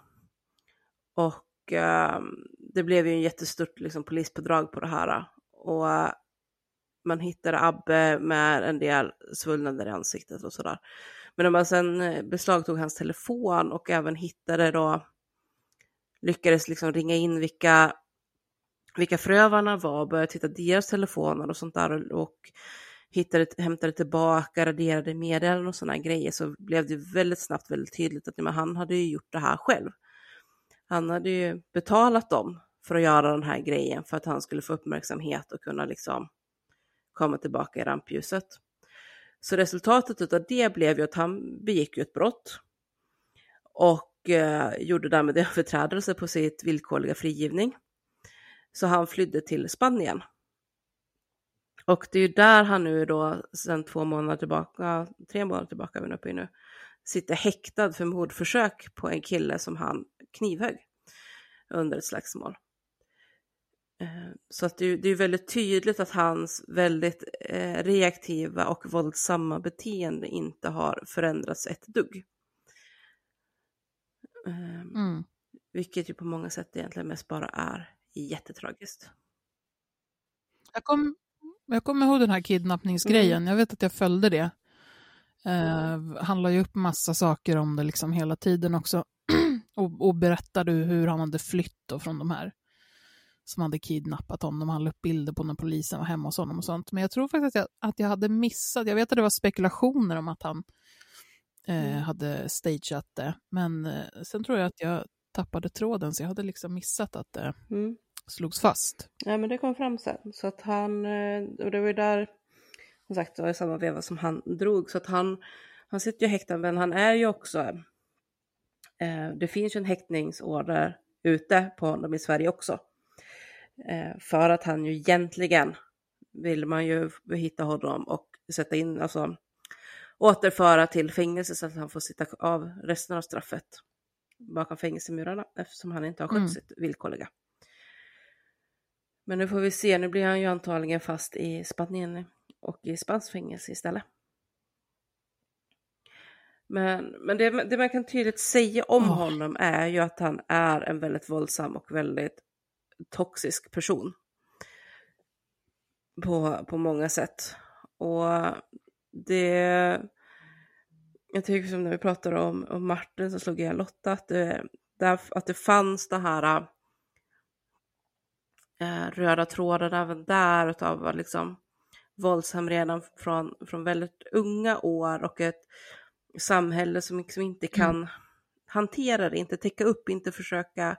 Och eh, det blev ju en jättestort liksom, polispådrag på det här. Och eh, man hittade Abbe med en del svullnader i ansiktet och sådär. Men när man sen eh, beslagtog hans telefon och även hittade då, lyckades liksom ringa in vilka, vilka förövarna var, började titta deras telefoner och sånt där och hittade, hämtade tillbaka, raderade meddelanden och sådana grejer så blev det väldigt snabbt väldigt tydligt att men han hade ju gjort det här själv. Han hade ju betalat dem för att göra den här grejen för att han skulle få uppmärksamhet och kunna liksom komma tillbaka i rampljuset. Så resultatet av det blev ju att han begick ett brott och eh, gjorde därmed överträdelse på sitt villkorliga frigivning. Så han flydde till Spanien. Och det är ju där han nu då sedan två månader tillbaka, tre månader tillbaka är vi uppe i nu, sitter häktad för mordförsök på en kille som han knivhögg under ett slagsmål. Eh, så att det, är väldigt tydligt att hans väldigt eh, reaktiva och våldsamma beteende inte har förändrats ett dugg. Ehm, mm. Vilket ju på många sätt egentligen mest bara är jättetragiskt. Jag, kom, jag kommer ihåg den här kidnappningsgrejen, mm. jag vet att jag följde det. Eh, handlar ju upp massa saker om det liksom hela tiden också. och, och berättade hur han hade flytt från de här som hade kidnappat honom. Han la upp bilder på när polisen var hemma hos honom och sånt. Men jag tror faktiskt att jag, att jag hade missat, jag vet att det var spekulationer om att han eh, mm. hade stageat det. Men eh, sen tror jag att jag tappade tråden så jag hade liksom missat att det mm. Slogs fast. Ja men det kom fram sen. Så att han, eh, och det var ju där, som sagt det var i samma veva som han drog. Så att han, han sitter ju häktad men han är ju också, eh, det finns ju en häktningsorder ute på honom i Sverige också. Eh, för att han ju egentligen vill man ju hitta honom och sätta in, alltså återföra till fängelse så att han får sitta av resten av straffet bakom fängelsemurarna eftersom han inte har skött mm. sitt villkorliga. Men nu får vi se, nu blir han ju antagligen fast i Spanien och i spanskt fängelse istället. Men, men det, det, man kan tydligt säga om oh. honom är ju att han är en väldigt våldsam och väldigt toxisk person. På, på många sätt. Och det... Jag tycker som när vi pratade om, om Martin så slog jag Lotta att det, där, att det fanns det här äh, röda tråden även där utav liksom våldsam redan från, från väldigt unga år och ett samhälle som liksom inte kan mm. hantera det, inte täcka upp, inte försöka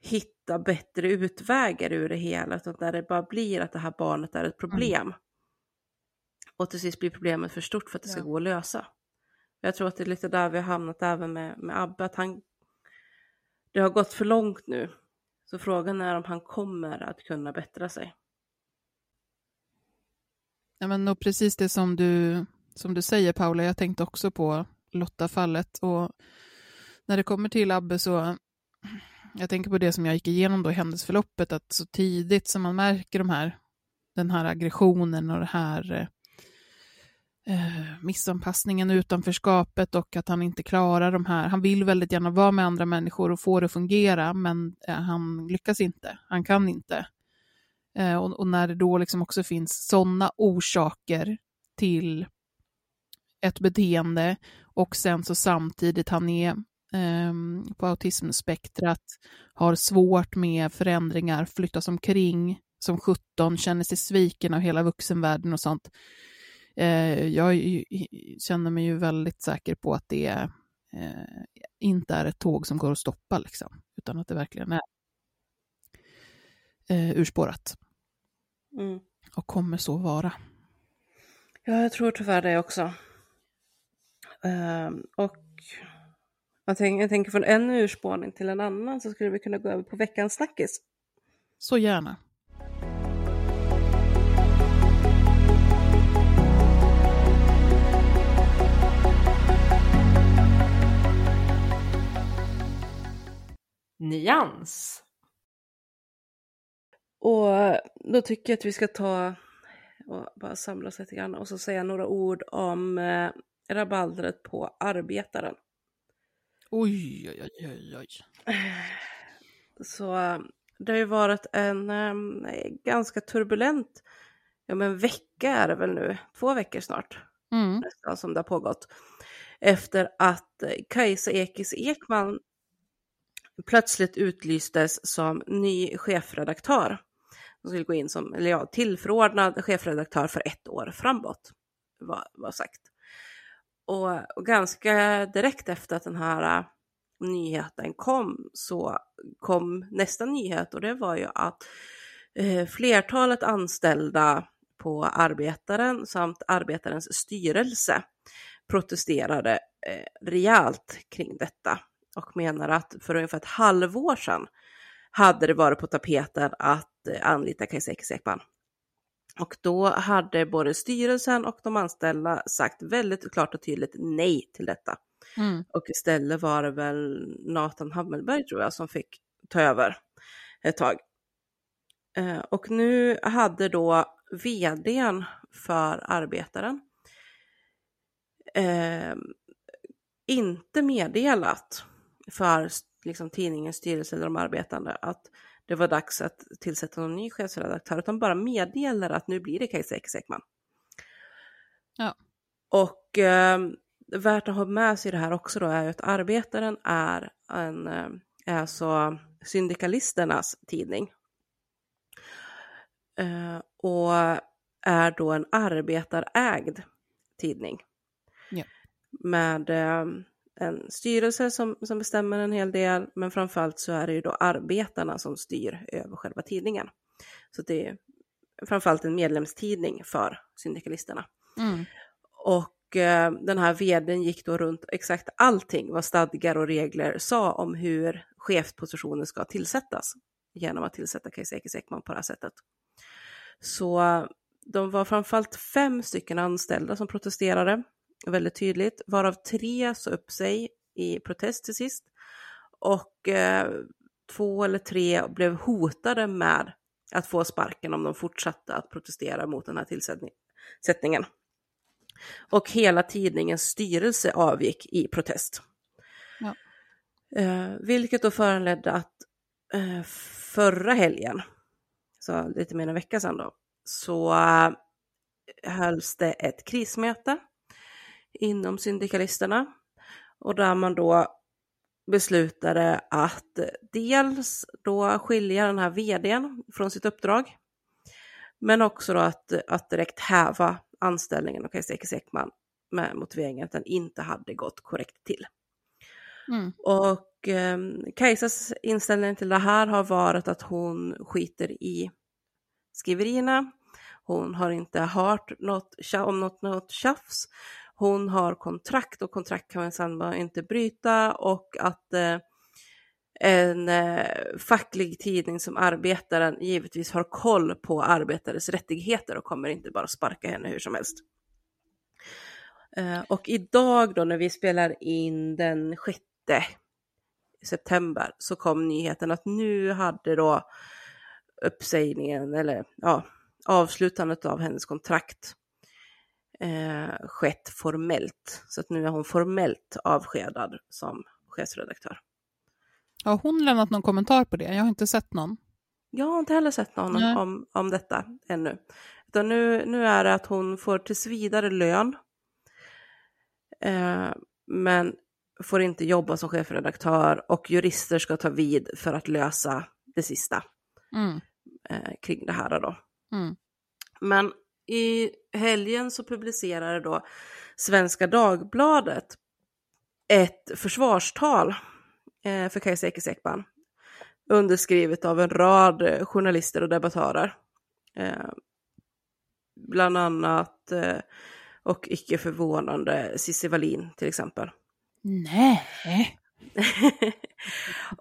hitta bättre utvägar ur det hela, utan där det bara blir att det här barnet är ett problem. Mm. Och till sist blir problemet för stort för att det ska ja. gå att lösa. Jag tror att det är lite där vi har hamnat även med, med Abbe, att han, det har gått för långt nu. Så frågan är om han kommer att kunna bättra sig. Ja, men och precis det som du, som du säger Paula, jag tänkte också på Lotta-fallet och när det kommer till Abbe så jag tänker på det som jag gick igenom då i händelseförloppet, att så tidigt som man märker de här, den här aggressionen och det här eh, eh, missanpassningen, utanförskapet och att han inte klarar de här, han vill väldigt gärna vara med andra människor och få det att fungera, men eh, han lyckas inte, han kan inte. Eh, och, och, när det då liksom också finns sådana orsaker till ett beteende och sen så samtidigt han är ehm, på autismspektrat, har svårt med förändringar, flyttas omkring som 17, känner sig sviken av hela vuxenvärlden och sånt. Eh, jag känner mig ju väldigt säker på att det eh, inte är ett tåg som går att stoppa, liksom, utan att det verkligen är eh, urspårat. Mm. Och kommer så vara. Ja, jag tror tyvärr det också. Um, och jag tänker, jag tänker från en urspårning till en annan så skulle vi kunna gå över på veckans snackis. Så gärna. Nyans. Och då tycker jag att vi ska ta och bara samla oss lite grann och så säga några ord om eh, rabaldret på Arbetaren. Oj, oj, oj, oj. Så eh, det har ju varit en eh, ganska turbulent, ja men vecka är det väl nu, två veckor snart, Mm. nästan som det har pågått. Efter att eh, Kajsa Ekis Ekman plötsligt utlystes som ny chefredaktör. Hon skulle gå in som, eller ja, tillförordnad chefredaktör för ett år framåt, var, var sagt. Och, och ganska direkt efter att den här äh, nyheten kom så kom nästa nyhet och det var ju att eh, flertalet anställda på Arbetaren samt Arbetarens styrelse protesterade eh, rejält kring detta och menar att för ungefär ett halvår sedan hade det varit på tapeten att eh, anlita Kajsa Ekman. Och då hade både styrelsen och de anställda sagt väldigt klart och tydligt nej till detta. Mm. Och istället var det väl Nathan Hammelberg tror jag som fick ta över ett tag. Eh, Och nu hade då vdn för Arbetaren eh, inte meddelat för liksom, tidningens styrelse eller de arbetande att det var dags att tillsätta någon ny chefsredaktör, utan bara meddelar att nu blir det Kajsa Ekis Ekman. Ja. Och eh, värt att ha med sig det här också då är ju att Arbetaren är, en, eh, är alltså syndikalisternas tidning. Eh, och är då en arbetarägd tidning. Ja. Med eh, en styrelse som, som bestämmer en hel del, men framförallt så är det ju då arbetarna som styr över själva tidningen. Så det är framförallt en medlemstidning för syndikalisterna. Mm. Och eh, den här vdn gick då runt exakt allting vad stadgar och regler sa om hur chefspositioner ska tillsättas genom att tillsätta Kajsa Ekis Ekman på det här sättet. Så de var framförallt fem stycken anställda som protesterade väldigt tydligt, varav tre sa upp sig i protest till sist. Och eh, två eller tre blev hotade med att få sparken om de fortsatte att protestera mot den här tillsättningen. Och hela tidningens styrelse avgick i protest. Ja. Eh, vilket då föranledde att eh, förra helgen, så lite mer än en vecka sedan då, så eh, hölls det ett krismöte inom syndikalisterna och där man då beslutade att dels då skilja den här vdn från sitt uppdrag, men också då att, att direkt häva anställningen av Kajsa Ekman med motiveringen att den inte hade gått korrekt till. Mm. Och eh, Kajsas inställning till det här har varit att hon skiter i skriverierna. Hon har inte hört något, om något, något tjafs. Hon har kontrakt och kontrakt kan man sedan inte bryta och att eh, en eh, facklig tidning som Arbetaren givetvis har koll på arbetares rättigheter och kommer inte bara sparka henne hur som helst. Eh, och idag då när vi spelar in den 6 september så kom nyheten att nu hade då uppsägningen eller ja, avslutandet av hennes kontrakt eh, skett formellt. Så att nu är hon formellt avskedad som chefsredaktör. Har hon lämnat någon kommentar på det? Jag har inte sett någon. Jag har inte heller sett någon Nej. om, om detta ännu. Utan nu, nu är det att hon får tills vidare lön. Eh, men får inte jobba som chefredaktör och jurister ska ta vid för att lösa det sista Mm. eh, kring det här då. Mm. Men i helgen så publicerade då Svenska Dagbladet ett försvarstal eh, för Kajsa Ekis Ekman. Underskrivet av en rad eh, journalister och debattörer. Eh, bland annat, eh, och icke förvånande, Cissi Wallin till exempel. Nej.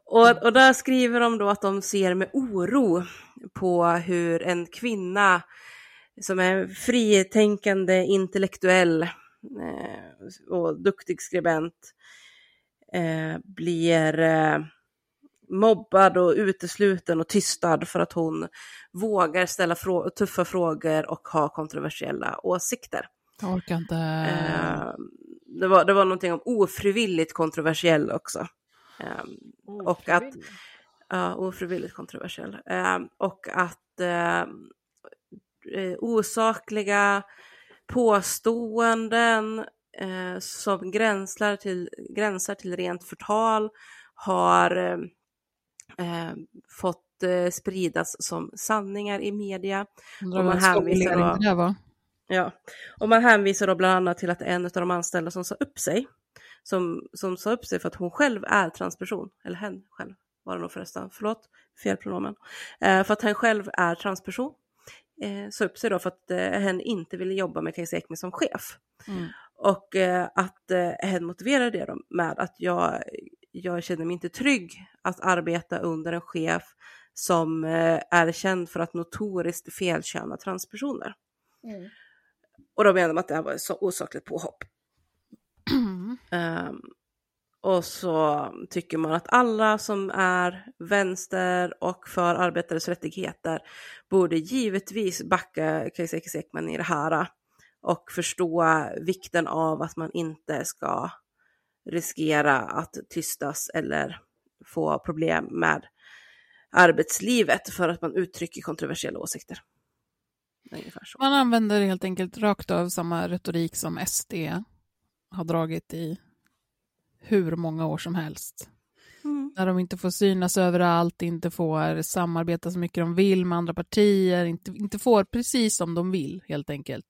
och, och där skriver de då att de ser med oro på hur en kvinna som är fritänkande, intellektuell eh, och duktig skribent eh, blir eh, mobbad och utesluten och tystad för att hon vågar ställa frå tuffa frågor och ha kontroversiella åsikter. Jag orkar inte. Eh, det, var, det var någonting om ofrivilligt kontroversiell också. Eh, och att, ja, ofrivilligt kontroversiell. Eh, och att eh, osakliga påståenden eh, som gränsar till, gränsar till rent förtal har eh, eh fått eh, spridas som sanningar i media. Undrar och man hänvisar då, det var. Ja, och man hänvisar då bland annat till att en av de anställda som sa upp sig, som, som sa upp sig för att hon själv är transperson, eller hen själv var det nog förresten, förlåt, fel pronomen, eh, för att han själv är transperson, eh, sa upp sig då för att eh, hen inte ville jobba med Kajsa Ekman som chef. Mm. Och eh, att eh, hen motiverade det då med att jag, jag känner mig inte trygg att arbeta under en chef som eh, är känd för att notoriskt felköna transpersoner. Mm. Och då menar de att det här var ett osakligt påhopp. Mm. Um, och så tycker man att alla som är vänster och för arbetares rättigheter borde givetvis backa Kajsa Ekman i det här och förstå vikten av att man inte ska riskera att tystas eller få problem med arbetslivet för att man uttrycker kontroversiella åsikter. Man använder helt enkelt rakt av samma retorik som SD har dragit i hur många år som helst. Mm. När de inte får synas överallt, inte får samarbeta så mycket de vill med andra partier, inte, inte får precis som de vill helt enkelt.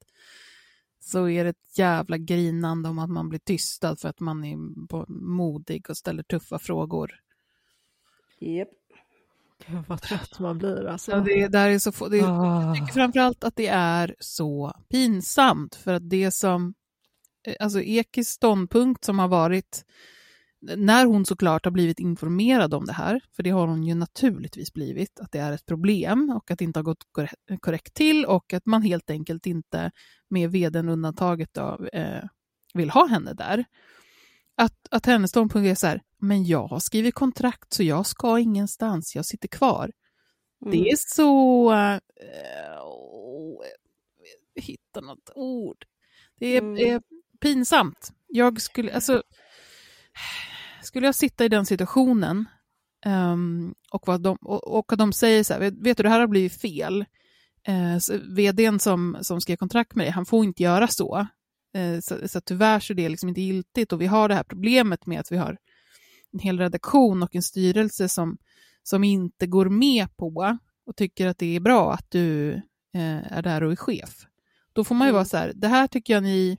Så är det ett jävla grinande om att man blir tystad för att man är modig och ställer tuffa frågor. Yep. Gud vad trött man blir alltså. Ja, det, där är så det, ah. Jag tycker framförallt att det är så pinsamt för att det som, alltså Ekis ståndpunkt som har varit, när hon såklart har blivit informerad om det här, för det har hon ju naturligtvis blivit, att det är ett problem och att det inte har gått korrekt till och att man helt enkelt inte med veden undantaget då, eh, vill ha henne där. Att, att hennes ståndpunkt är så här, men jag har skrivit kontrakt så jag ska ingenstans, jag sitter kvar. Mm. Det är så... Äh, hitta något ord. Det är, mm. Pinsamt. Jag skulle, alltså, skulle jag sitta i den situationen um, och, vad de, och, och de säger så här, vet, vet du det här har blivit fel. Uh, vdn som, som skrev kontrakt med dig, han får inte göra så. Uh, så, så tyvärr så är det liksom inte giltigt och vi har det här problemet med att vi har en hel redaktion och en styrelse som, som inte går med på och tycker att det är bra att du eh, är där och är chef. Då får man ju mm. vara så här, det här tycker jag ni,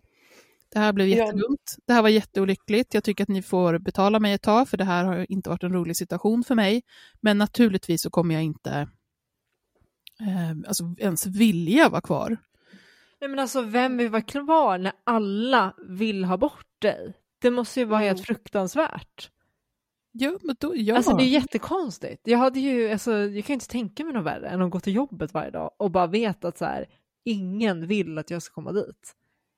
det här blev jättedumt, det här var jätteolyckligt, jag tycker att ni får betala mig ett tag för det här har inte varit en rolig situation för mig. Men naturligtvis så kommer jag inte eh, alltså ens vilja vara kvar. Nej men alltså vem vill vara kvar när alla vill ha bort dig? Det måste ju vara helt mm. fruktansvärt. Ja, men då, ja. Alltså det är jättekonstigt. Jag hade ju, alltså, jag kan inte tänka mig något värre än att gå till jobbet varje dag och bara veta att så här, ingen vill att jag ska komma dit.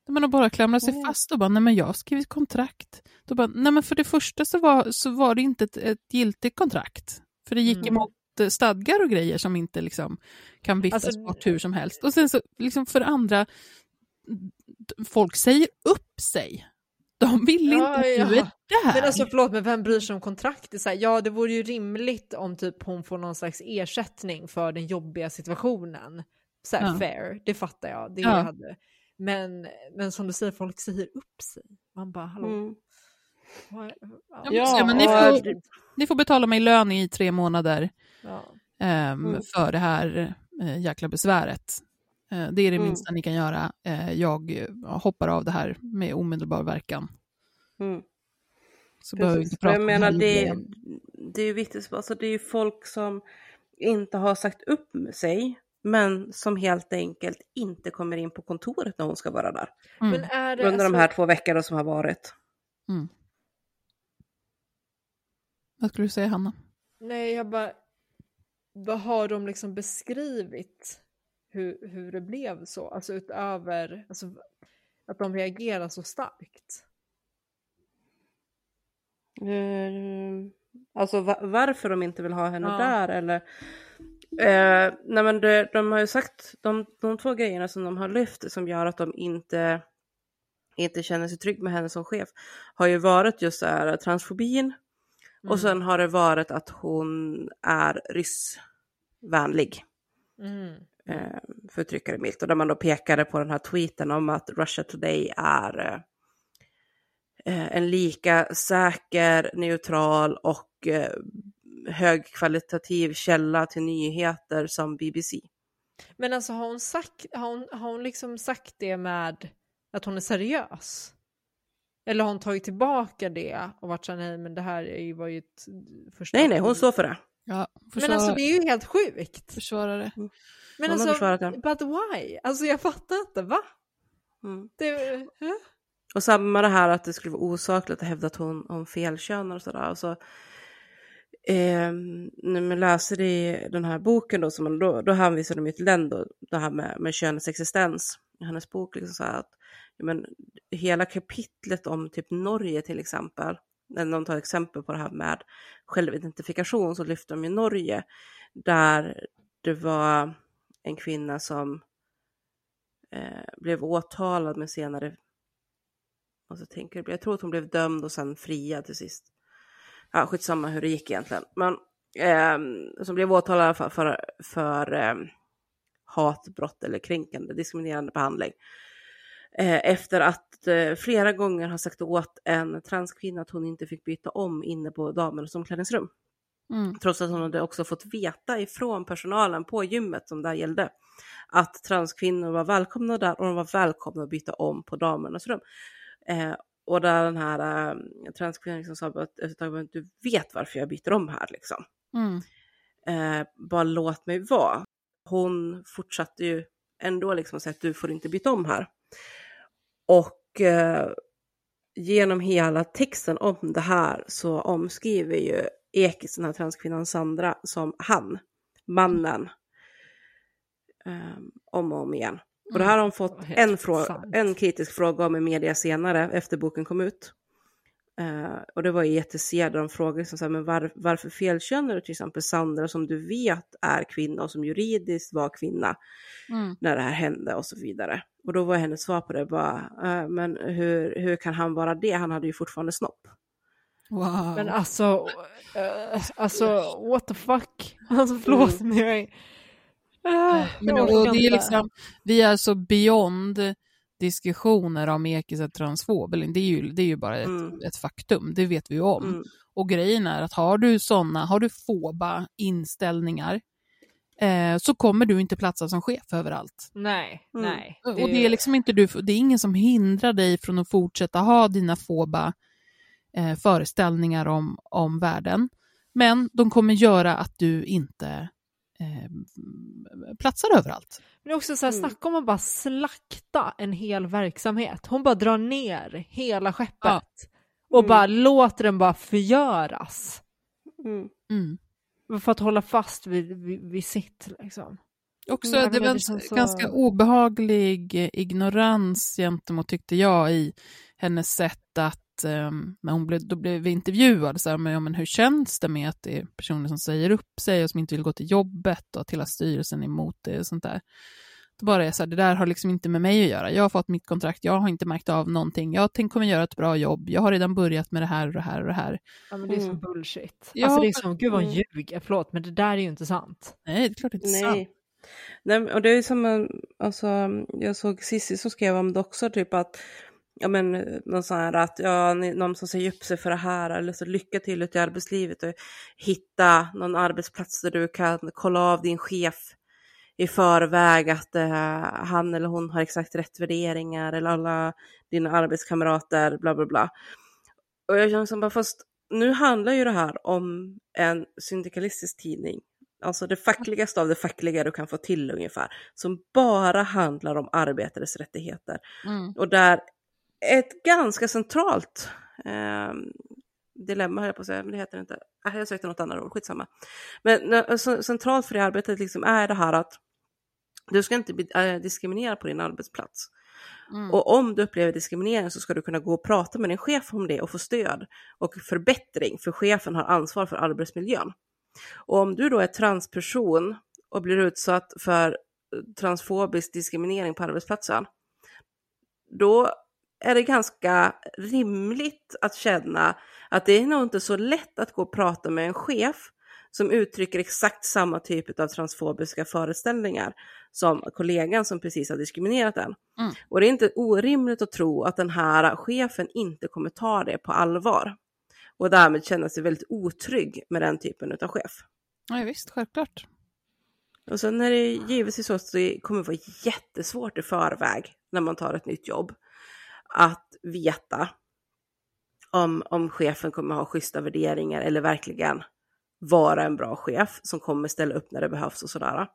Men att bara klamra sig fast och bara, nej men jag har skrivit kontrakt. Då bara, nej men för det första så var, så var det inte ett, ett giltigt kontrakt. För det gick mm. emot eh, stadgar och grejer som inte liksom kan viftas alltså, bort hur som helst. Och sen så, liksom för det andra, folk säger upp sig. De vill ja, inte ja. du är där. Men alltså förlåt, men vem bryr sig om kontraktet? Så här, ja, det vore ju rimligt om typ hon får någon slags ersättning för den jobbiga situationen. Så här, ja. fair, det fattar jag. Det ja. hade. Men, men som du säger, folk säger upp sig. Man bara, hallå? Mm. Ja, ja, men ni får, ni får betala mig lön i tre månader ja. um, mm. för det här uh, jäkla besväret. Uh, det är det mm. minsta ni kan göra. Uh, jag hoppar av det här med omedelbar verkan. Mm. Så behöver vi inte prata jag menar, det, det är viktigt, alltså det är folk som inte har sagt upp sig, men som helt enkelt inte kommer in på kontoret när hon ska vara där. Mm. Men är det Under alltså... de här två veckorna som har varit. Mm. Vad skulle du säga Hanna? Nej, jag bara, vad har de liksom beskrivit hur, hur det blev så? Alltså utöver alltså, att de reagerar så starkt. Uh, Alltså va- varför de inte vill ha henne Ja. där eller eh, nej men det, de har ju sagt de, de två grejerna som de har lyft som gör att de inte inte känner sig trygg med henne som chef har ju varit just så här transfobin Mm. och sen har det varit att hon är ryssvänlig. Mm. eh, för att trycka det milt. Och där man då pekade på den här tweeten om att Russia Today är eh, en lika säker, neutral och eh, högkvalitativ källa till nyheter som BBC. Men alltså har hon, sagt, har, hon, har hon liksom sagt det med att hon är seriös? Eller har hon tagit tillbaka det och varit såhär, nej men det här är ju- var ju ett första... Nej, nej, hon står för det. Ja, Men alltså det är ju helt sjukt. försvara det. Men Hon har alltså, but why? Alltså jag fattar inte, va? Mm. Det, huh? Och samma det här att det skulle vara osakligt att hävda att hon, hon felkönar och sådär. Alltså, eh, när man läser i den här boken då, som man, då, då hänvisar de ju till den då, det här med, med könets existens i hennes bok. Liksom så här att, ja, men, hela kapitlet om typ Norge till exempel, när de tar exempel på det här med självidentifikation så lyfter de ju Norge, där det var en kvinna som eh, blev åtalad men senare och så tänker jag, jag tror att hon blev dömd och sen friad till sist. Ja, skitsamma hur det gick egentligen. Men eh, som blev åtalad för, för, för eh, hatbrott eller kränkande, diskriminerande behandling. Eh, efter att eh, flera gånger har sagt åt en transkvinna att hon inte fick byta om inne på damernas omklädningsrum. Mm. Trots att hon hade också fått veta ifrån personalen på gymmet som där gällde att transkvinnor var välkomna där och de var välkomna att byta om på damernas rum. Eh, och där den här eh, transkvinnan liksom sa att efter ett tag, "Men du vet varför jag byter om här liksom. Mm. Eh, bara låt mig vara. Hon fortsatte ju ändå liksom säga att du får inte byta om här. Och eh, genom hela texten om det här så omskriver ju Ekis, den här transkvinnan Sandra, som han, mannen, eh, om och om igen. Och det här har hon fått Helt en, en kritisk fråga om i media senare, efter boken kom ut. Eh, och det var ETC där de frågade liksom så här, men var, varför felkönar du till exempel Sandra som du vet är kvinna och som juridiskt var kvinna Mm. när det här hände och så vidare. Och då var hennes svar på det bara, eh, men hur, hur kan han vara det? Han hade ju fortfarande snopp. Wow. Men alltså, eh, alltså what the fuck? Alltså förlåt men jag är... Uh, Men, och det är liksom, vi är så beyond diskussioner om Ekis är transfob. Det är ju, det är ju bara ett, Mm. ett faktum, det vet vi ju om. Mm. Och grejen är att har du sådana, har du foba inställningar eh, så kommer du inte platsa som chef överallt. Nej, Mm. nej. och det är liksom inte du, det är ingen som hindrar dig från att fortsätta ha dina foba eh, föreställningar om, om världen. Men de kommer göra att du inte eh, platsar överallt. Men också så här, Mm. snacka om att bara slakta en hel verksamhet. Hon bara drar ner hela skeppet. Ja. Och Mm. bara låter den bara förgöras. Mm. Mm. För att hålla fast vid, vid, vid sitt liksom. Också, Mm, det var en känns så- ganska obehaglig eh, ignorans gentemot, tyckte jag, i hennes sätt att, um, när hon blev, då blev vi intervjuade, så här, men, ja, men hur känns det med att det är personer som säger upp sig och som inte vill gå till jobbet och att hela styrelsen är emot det och sånt där. Då bara är så här, det där har liksom inte med mig att göra. Jag har fått mitt kontrakt, jag har inte märkt av någonting. Jag tänk, kommer göra ett bra jobb, jag har redan börjat med det här och det här och det här. Ja men det är Mm. som bullshit. Ja, alltså det är som, gud vad hon ljuger, förlåt men det där är ju inte sant. Nej, det är klart det inte är sant. Nej. Och det är som en, alltså, jag såg Cissi som skrev om det också, typ att, ja men, någon sån här att, ja, någon som säger upp sig för det här, eller så lycka till ute i arbetslivet och hitta någon arbetsplats där du kan kolla av din chef i förväg att eh, han eller hon har exakt rätt värderingar eller alla dina arbetskamrater, bla bla bla. Och jag känner som bara, fast nu handlar ju det här om en syndikalistisk tidning Alltså det fackligaste av det fackliga du kan få till ungefär. Som bara handlar om arbetares rättigheter. Mm. Och där ett ganska centralt eh, dilemma, höll jag på att säga, men det heter det inte. Ah, jag sökte något annat ord, skitsamma. Men eh, så, centralt för det arbetet liksom är det här att du ska inte bli eh, diskriminerad på din arbetsplats. Mm. Och om du upplever diskriminering så ska du kunna gå och prata med din chef om det och få stöd och förbättring, för chefen har ansvar för arbetsmiljön. Och om du då är transperson och blir utsatt för transfobisk diskriminering på arbetsplatsen, då är det ganska rimligt att känna att det är nog inte så lätt att gå och prata med en chef som uttrycker exakt samma typ av transfobiska föreställningar som kollegan som precis har diskriminerat en. Mm. Och det är inte orimligt att tro att den här chefen inte kommer ta det på allvar och därmed känna sig väldigt otrygg med den typen av chef. Ja, visst, självklart. Och sen är det givetvis så att det kommer vara jättesvårt i förväg när man tar ett nytt jobb att veta om, om chefen kommer ha schyssta värderingar eller verkligen vara en bra chef som kommer ställa upp när det behövs och sådär.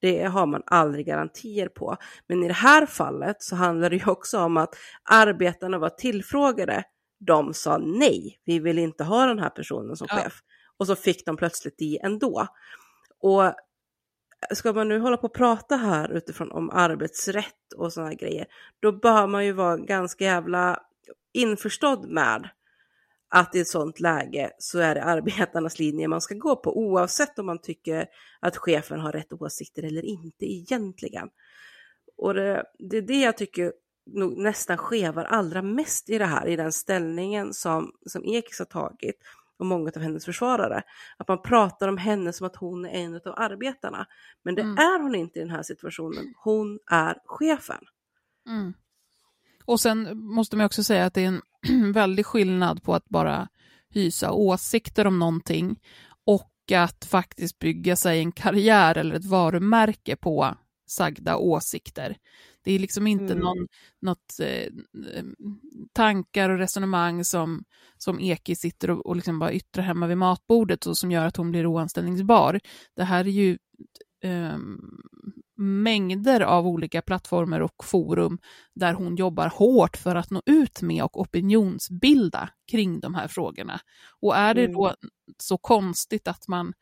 Det har man aldrig garantier på. Men i det här fallet så handlar det ju också om att arbetarna var tillfrågade. De sa nej, vi vill inte ha den här personen som Ja. chef. Och så fick de plötsligt det ändå. Och ska man nu hålla på och prata här utifrån om arbetsrätt och sådana grejer, då bör man ju vara ganska jävla införstådd med att i ett sådant läge så är det arbetarnas linje man ska gå på oavsett om man tycker att chefen har rätt åsikter eller inte egentligen. Och det, det är det jag tycker nog nästan skevar allra mest i det här, i den ställningen som, som Ekis har tagit och många av hennes försvarare. Att man pratar om henne som att hon är en av arbetarna. Men det Mm. är hon inte i den här situationen. Hon är chefen. Mm. Och sen måste man också säga att det är en väldig skillnad på att bara hysa åsikter om någonting och att faktiskt bygga sig en karriär eller ett varumärke på sagda åsikter. Det är liksom inte Mm. någon, något eh, tankar och resonemang som, som Eki sitter och, och liksom bara yttrar hemma vid matbordet och som gör att hon blir oanställningsbar. Det här är ju ehm, mängder av olika plattformar och forum där hon jobbar hårt för att nå ut med och opinionsbilda kring de här frågorna. Och är det Mm. då så konstigt att man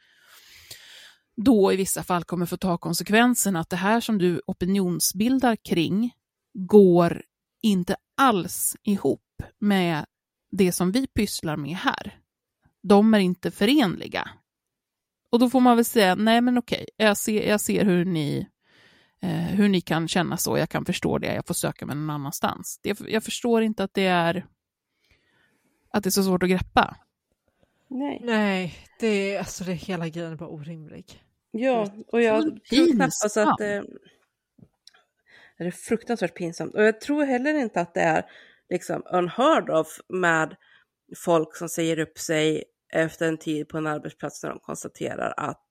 då i vissa fall kommer få ta konsekvenserna att det här som du opinionsbildar kring går inte alls ihop med det som vi pysslar med här. De är inte förenliga. Och då får man väl säga, nej men okej, jag ser, jag ser hur, ni, eh, hur ni kan känna så, jag kan förstå det, jag får söka mig någon annanstans. Det, jag förstår inte att det är att det är så svårt att greppa. Nej. Nej, det är, alltså det är hela grejen är bara orimlig. Ja, och jag tror knappast pinsamt. att det... Det är fruktansvärt pinsamt. Och jag tror heller inte att det är liksom unheard of med folk som säger upp sig efter en tid på en arbetsplats när de konstaterar att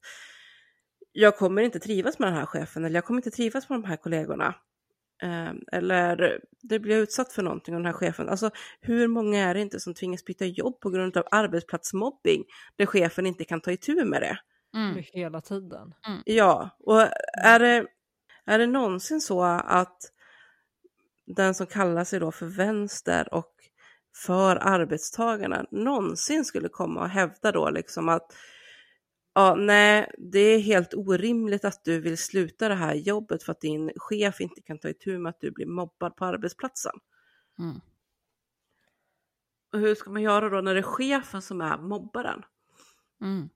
jag kommer inte trivas med den här chefen eller jag kommer inte trivas med de här kollegorna. Eh, eller det blir utsatt för någonting av den här chefen. Alltså hur många är det inte som tvingas byta jobb på grund av arbetsplatsmobbing där chefen inte kan ta itu med det? Mm. Hela tiden. Ja, och är det, är det någonsin så att den som kallar sig då för vänster och för arbetstagarna någonsin skulle komma och hävda då liksom att ja, nej, det är helt orimligt att du vill sluta det här jobbet för att din chef inte kan ta itu med att du blir mobbad på arbetsplatsen. Mm. Och hur ska man göra då när det är chefen som är mobbaren? Mm.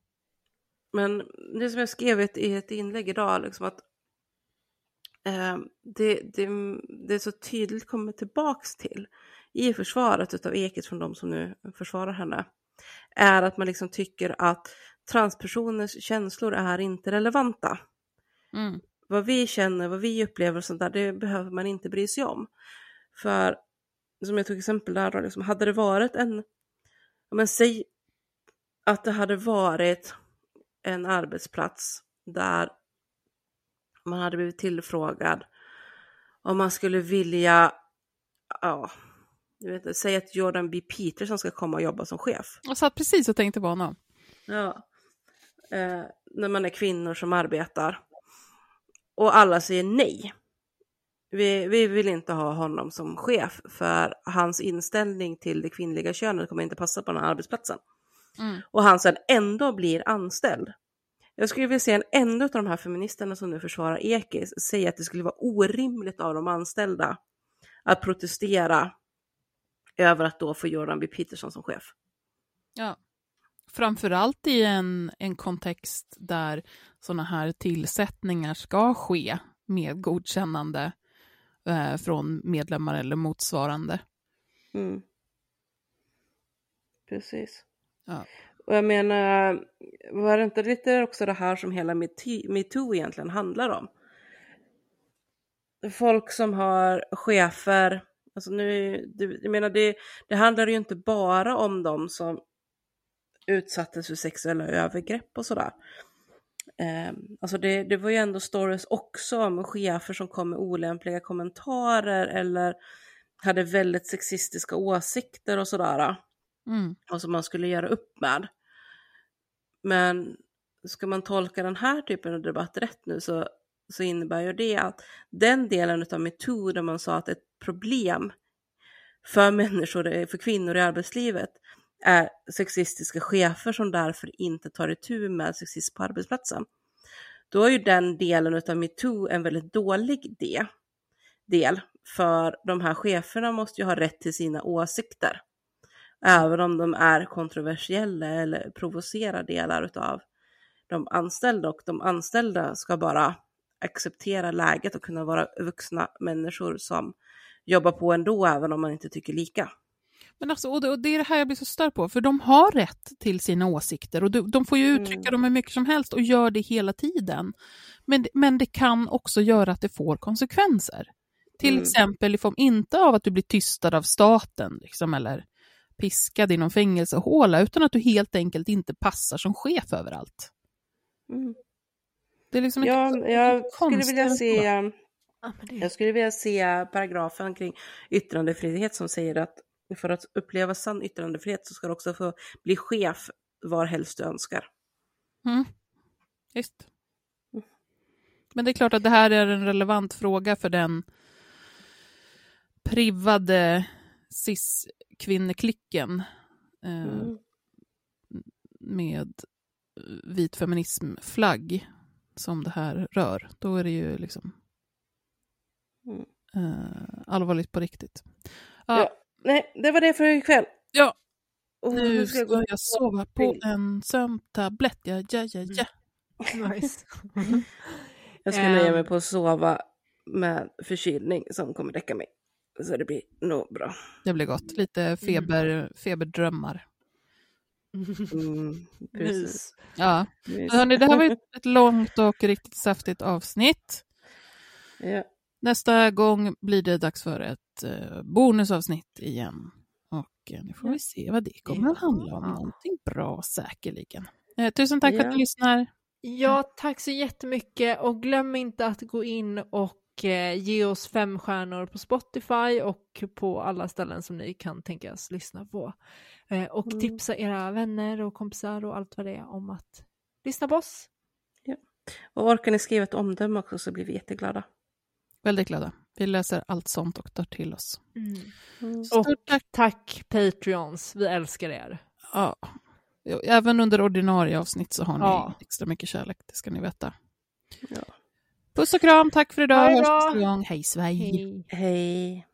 Men det som jag skrev i ett, i ett inlägg idag, liksom att eh, det, det, det så tydligt kommer tillbaks till i försvaret utav Ekis från de som nu försvarar henne, är att man liksom tycker att transpersoners känslor är inte relevanta. Mm. Vad vi känner, vad vi upplever och sånt där, det behöver man inte bry sig om. För, som jag tog exempel där då, liksom, hade det varit en, men säg att det hade varit en arbetsplats där man hade blivit tillfrågad om man skulle vilja, ja, jag vet inte, säg att Jordan B. Peterson ska komma och jobba som chef. Jag satt precis och tänkte på honom. Ja. Eh, när man är kvinnor som arbetar. Och alla säger nej. Vi, vi vill inte ha honom som chef för hans inställning till det kvinnliga könet kommer inte passa på den här arbetsplatsen. Mm. Och han sen ändå blir anställd. Jag skulle vilja se en enda av de här feministerna som nu försvarar Ekis säga att det skulle vara orimligt av de anställda att protestera över att då få Jordan B. Peterson som chef. Ja. Framförallt i en, en kontext där sådana här tillsättningar ska ske med godkännande eh, från medlemmar eller motsvarande. Mm. Precis. Ja. Och jag menar, var det inte lite också det här som hela metoo egentligen handlar om? Folk som har chefer, alltså nu, det, jag menar det, det handlar ju inte bara om de som utsattes för sexuella övergrepp och sådär. Ehm, alltså det, det var ju ändå stories också om chefer som kom med olämpliga kommentarer eller hade väldigt sexistiska åsikter och sådär. Mm. Och som man skulle göra upp med. Men ska man tolka den här typen av debatt rätt nu så, så innebär ju det att den delen av metoo där man sa att ett problem för människor, för kvinnor i arbetslivet är sexistiska chefer som därför inte tar itu med sexism på arbetsplatsen. Då är ju den delen av metoo en väldigt dålig del, del för de här cheferna måste ju ha rätt till sina åsikter. Även om de är kontroversiella eller provocerar delar av de anställda och de anställda ska bara acceptera läget och kunna vara vuxna människor som jobbar på ändå även om man inte tycker lika. Men alltså, och det, och det är det här jag blir så störd på, för de har rätt till sina åsikter och de, de får ju uttrycka Mm. dem hur mycket som helst och gör det hela tiden. Men, men det kan också göra att det får konsekvenser. Till Mm. exempel i form inte av att du blir tystad av staten liksom, eller piskad i någon fängelsehåla, utan att du helt enkelt inte passar som chef överallt. Mm. Det är liksom Ja, inte så- jag skulle vilja se, det, jag skulle vilja se paragrafen kring yttrandefrihet som säger att för att uppleva sann yttrandefrihet så ska du också få bli chef var helst du önskar. Mm. Visst. Men det är klart att det här är en relevant fråga för den privade cis-kvinneklicken eh, Mm. med vit feminism-flagg som det här rör. Då är det ju liksom Mm. eh, allvarligt på riktigt. Ja. Ja, Nej, det var det för ikväll. ja Och nu ska ska jag sova på en sömntablett. Ja, ja, ja, ja. nice. Jag ska nöja mig på att sova med förkylning som kommer räcka mig. Så det blir nog bra. Det blir gott. Lite feber, feberdrömmar. Mm, precis. Ja, Mys. hörni, det här var ett, långt och riktigt saftigt avsnitt. Ja. Nästa gång blir det dags för ett eh, bonusavsnitt igen. Och eh, nu får vi se vad det kommer att handla om. Ja. Någonting bra säkerligen. Eh, tusen tack för att Ja. ni lyssnar. Ja, tack så jättemycket och glöm inte att gå in och ge oss fem stjärnor på Spotify och på alla ställen som ni kan tänkas lyssna på. Eh, och Mm. tipsa era vänner och kompisar och allt vad det är om att lyssna på oss. Och orkar ni skriva ett omdöme också så blir vi jätteglada. Väldigt glada. Vi läser allt sånt och tar till oss. Mm. Stort tack. Tack Patreons, vi älskar er. Ja. Även under ordinarie avsnitt så har ni Ja. extra mycket kärlek, det ska ni veta. Ja. Puss och kram, tack för idag. Hörs nästa gång. Hej svej. Hej. Hej.